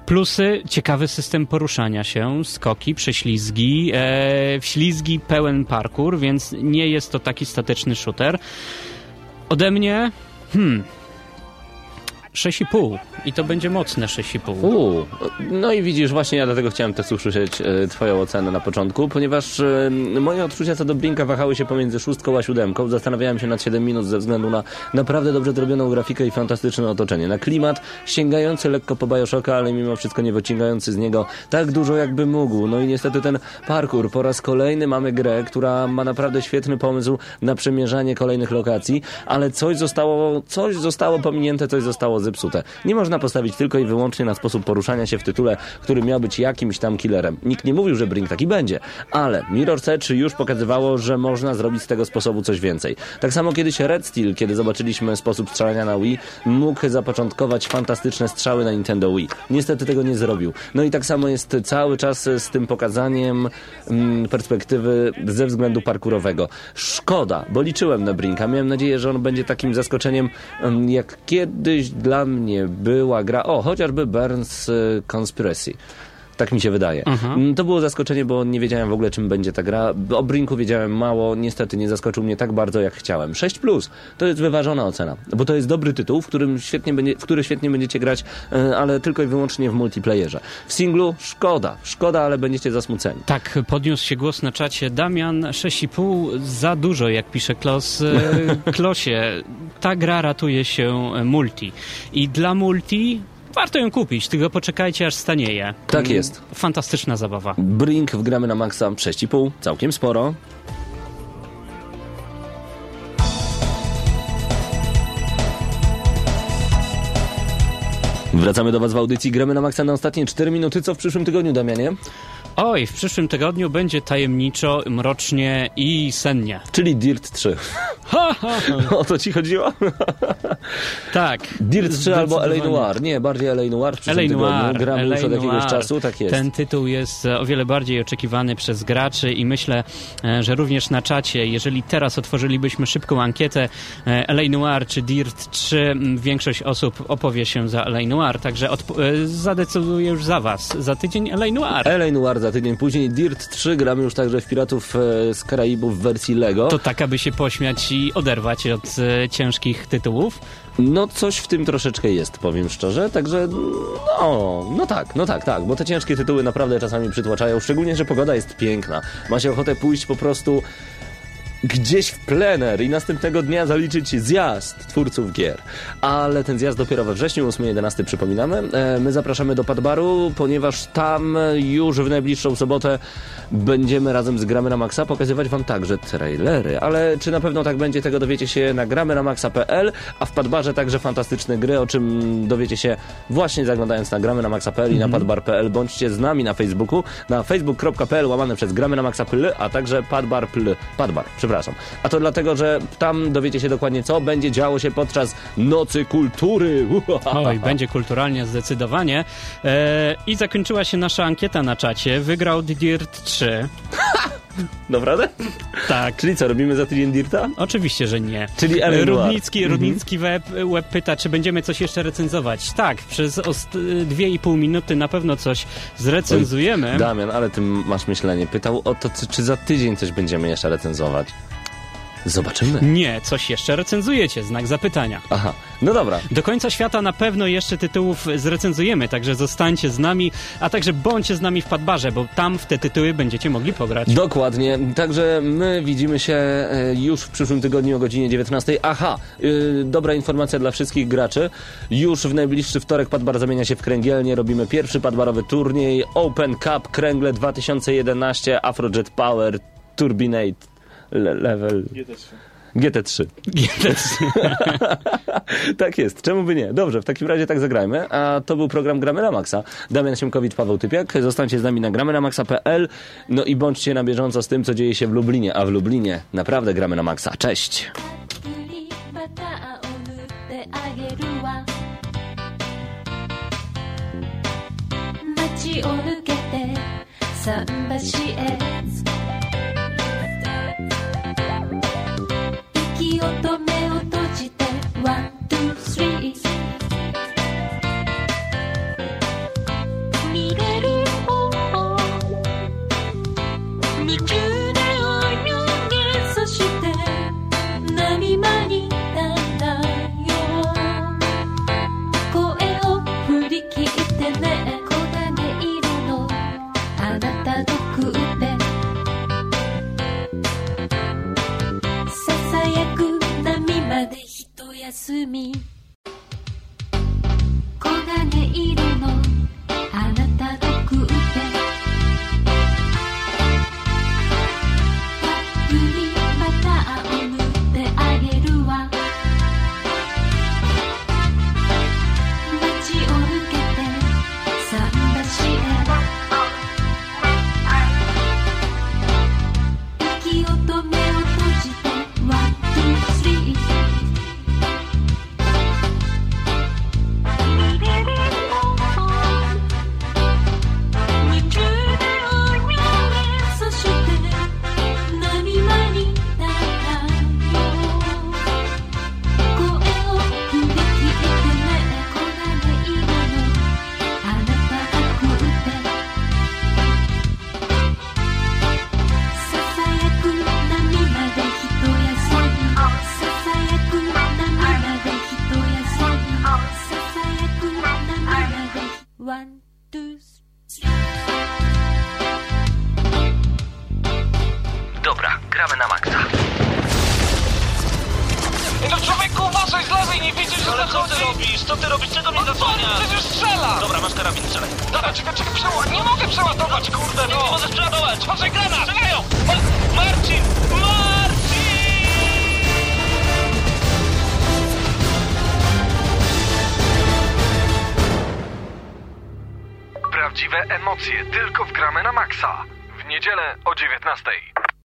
Plusy, ciekawy system poruszania się, skoki, prześlizgi, e, wślizgi, pełen parkour, więc nie jest to taki statyczny shooter. Ode mnie, hmm, 6,5 i to będzie mocne 6,5. Uuu, no i widzisz, właśnie ja dlatego chciałem też usłyszeć e, twoją ocenę na początku, ponieważ e, moje odczucia co do Brinka wahały się pomiędzy szóstką a siódemką. Zastanawiałem się nad 7 minut ze względu na naprawdę dobrze zrobioną grafikę i fantastyczne otoczenie. Na klimat sięgający lekko po Bioshocka, ale mimo wszystko nie wyciągający z niego tak dużo jakby mógł. No i niestety ten parkour. Po raz kolejny mamy grę, która ma naprawdę świetny pomysł na przemierzanie kolejnych lokacji, ale coś zostało, coś zostało pominięte, coś zostało zepsute. Nie można postawić tylko i wyłącznie na sposób poruszania się w tytule, który miał być jakimś tam killerem. Nikt nie mówił, że Brink taki będzie, ale Mirror's Edge już pokazywało, że można zrobić z tego sposobu coś więcej. Tak samo kiedyś Red Steel, kiedy zobaczyliśmy sposób strzelania na Wii, mógł zapoczątkować fantastyczne strzały na Nintendo Wii. Niestety tego nie zrobił. No i tak samo jest cały czas z tym pokazaniem mm, perspektywy ze względu parkurowego. Szkoda, bo liczyłem na Brinka. Miałem nadzieję, że on będzie takim zaskoczeniem, mm, jak kiedyś dla mnie była gra, o, chociażby Burns y, Conspiracy. Tak mi się wydaje. Mm, To było zaskoczenie, bo nie wiedziałem w ogóle, czym będzie ta gra. O Brinku wiedziałem mało, niestety nie zaskoczył mnie tak bardzo, jak chciałem. 6 plus to jest wyważona ocena, bo to jest dobry tytuł, w którym świetnie będzie, w który świetnie będziecie grać, e, ale tylko i wyłącznie w multiplayerze. W singlu szkoda, szkoda, ale będziecie zasmuceni. Tak, podniósł się głos na czacie. Damian 6,5 za dużo, jak pisze Klos. E, Klosie, ta gra ratuje się multi. I dla multi warto ją kupić, tylko poczekajcie aż stanieje. Tak Mm, jest. Fantastyczna zabawa. Brink wgramy na maksa 6,5, całkiem sporo. Wracamy do Was w audycji. Gramy na maksa na ostatnie 4 minuty. Co w przyszłym tygodniu, Damianie? Oj, w przyszłym tygodniu będzie tajemniczo, mrocznie i sennie. Czyli Dirt 3. Ha, ha, ha. o to Ci chodziło? Tak. Dirt 3 albo LA. Noir. Nie, bardziej LA Noir w przyszłym tygodniu. Gramy już od jakiegoś czasu, tak jest. Ten tytuł jest o wiele bardziej oczekiwany przez graczy i myślę, e, że również na czacie, jeżeli teraz otworzylibyśmy szybką ankietę e, LA Noir czy Dirt 3, m, większość osób opowie się za LA Noir, także e, zadecyduję już za was. Za tydzień LA Noir. LA Noir za tydzień później. Dirt 3 gramy już także w Piratów e, z Karaibów w wersji Lego. To tak, aby się pośmiać i oderwać od e, ciężkich tytułów. No coś w tym troszeczkę jest, powiem szczerze, także no, no tak, no tak, tak, bo te ciężkie tytuły naprawdę czasami przytłaczają, szczególnie, że pogoda jest piękna. Ma się ochotę pójść po prostu gdzieś w plener i następnego dnia zaliczyć zjazd twórców gier. Ale ten zjazd dopiero we wrześniu, 8-11 przypominamy. E, My zapraszamy do Padbaru, ponieważ tam już w najbliższą sobotę będziemy razem z Gramy na Maxa pokazywać wam także trailery. Ale czy na pewno tak będzie, tego dowiecie się na gramy na maxa.pl, a w Padbarze także fantastyczne gry, o czym dowiecie się właśnie zaglądając na gramy na maxa.pl i na padbar.pl. Bądźcie z nami na Facebooku, na facebook.pl łamane przez gramy na maxa.pl, a także padbar.pl, padbar, przepraszam. A to dlatego, że tam dowiecie się dokładnie, co będzie działo się podczas Nocy Kultury. Oj, będzie kulturalnie zdecydowanie. E, I zakończyła się nasza ankieta na czacie. Wygrał Dirt 3. Naprawdę? Tak. Czyli co, robimy za tydzień Dirta? Oczywiście, że nie. Czyli Noir. Rudnicki, Rudnicki web, web pyta, czy będziemy coś jeszcze recenzować. Tak, przez ost- dwie i pół minuty na pewno coś zrecenzujemy. Damian, ale ty masz myślenie. Pytał o to, czy- czy za tydzień coś będziemy jeszcze recenzować. Zobaczymy. Nie, coś jeszcze recenzujecie, znak zapytania. Aha, no dobra. Do końca świata na pewno jeszcze tytułów zrecenzujemy, także zostańcie z nami, a także bądźcie z nami w Padbarze, bo tam w te tytuły będziecie mogli pograć. Dokładnie. Także my widzimy się e, już w przyszłym tygodniu o godzinie 19. Aha, y, dobra informacja dla wszystkich graczy. Już w najbliższy wtorek Padbar zamienia się w kręgielnie. Robimy pierwszy padbarowy turniej Open Cup Kręgle 2011 Afrojet Power Turbinate le Level GT3. tak jest, czemu by nie? Dobrze, w takim razie tak zagrajmy. A to był program Gramy na Maxa. Damian Siemkowicz, Paweł Typiak. Zostańcie z nami na gramy na maxa.pl. No i bądźcie na bieżąco z tym, co dzieje się w Lublinie. A w Lublinie naprawdę gramy na Maxa. Cześć! todo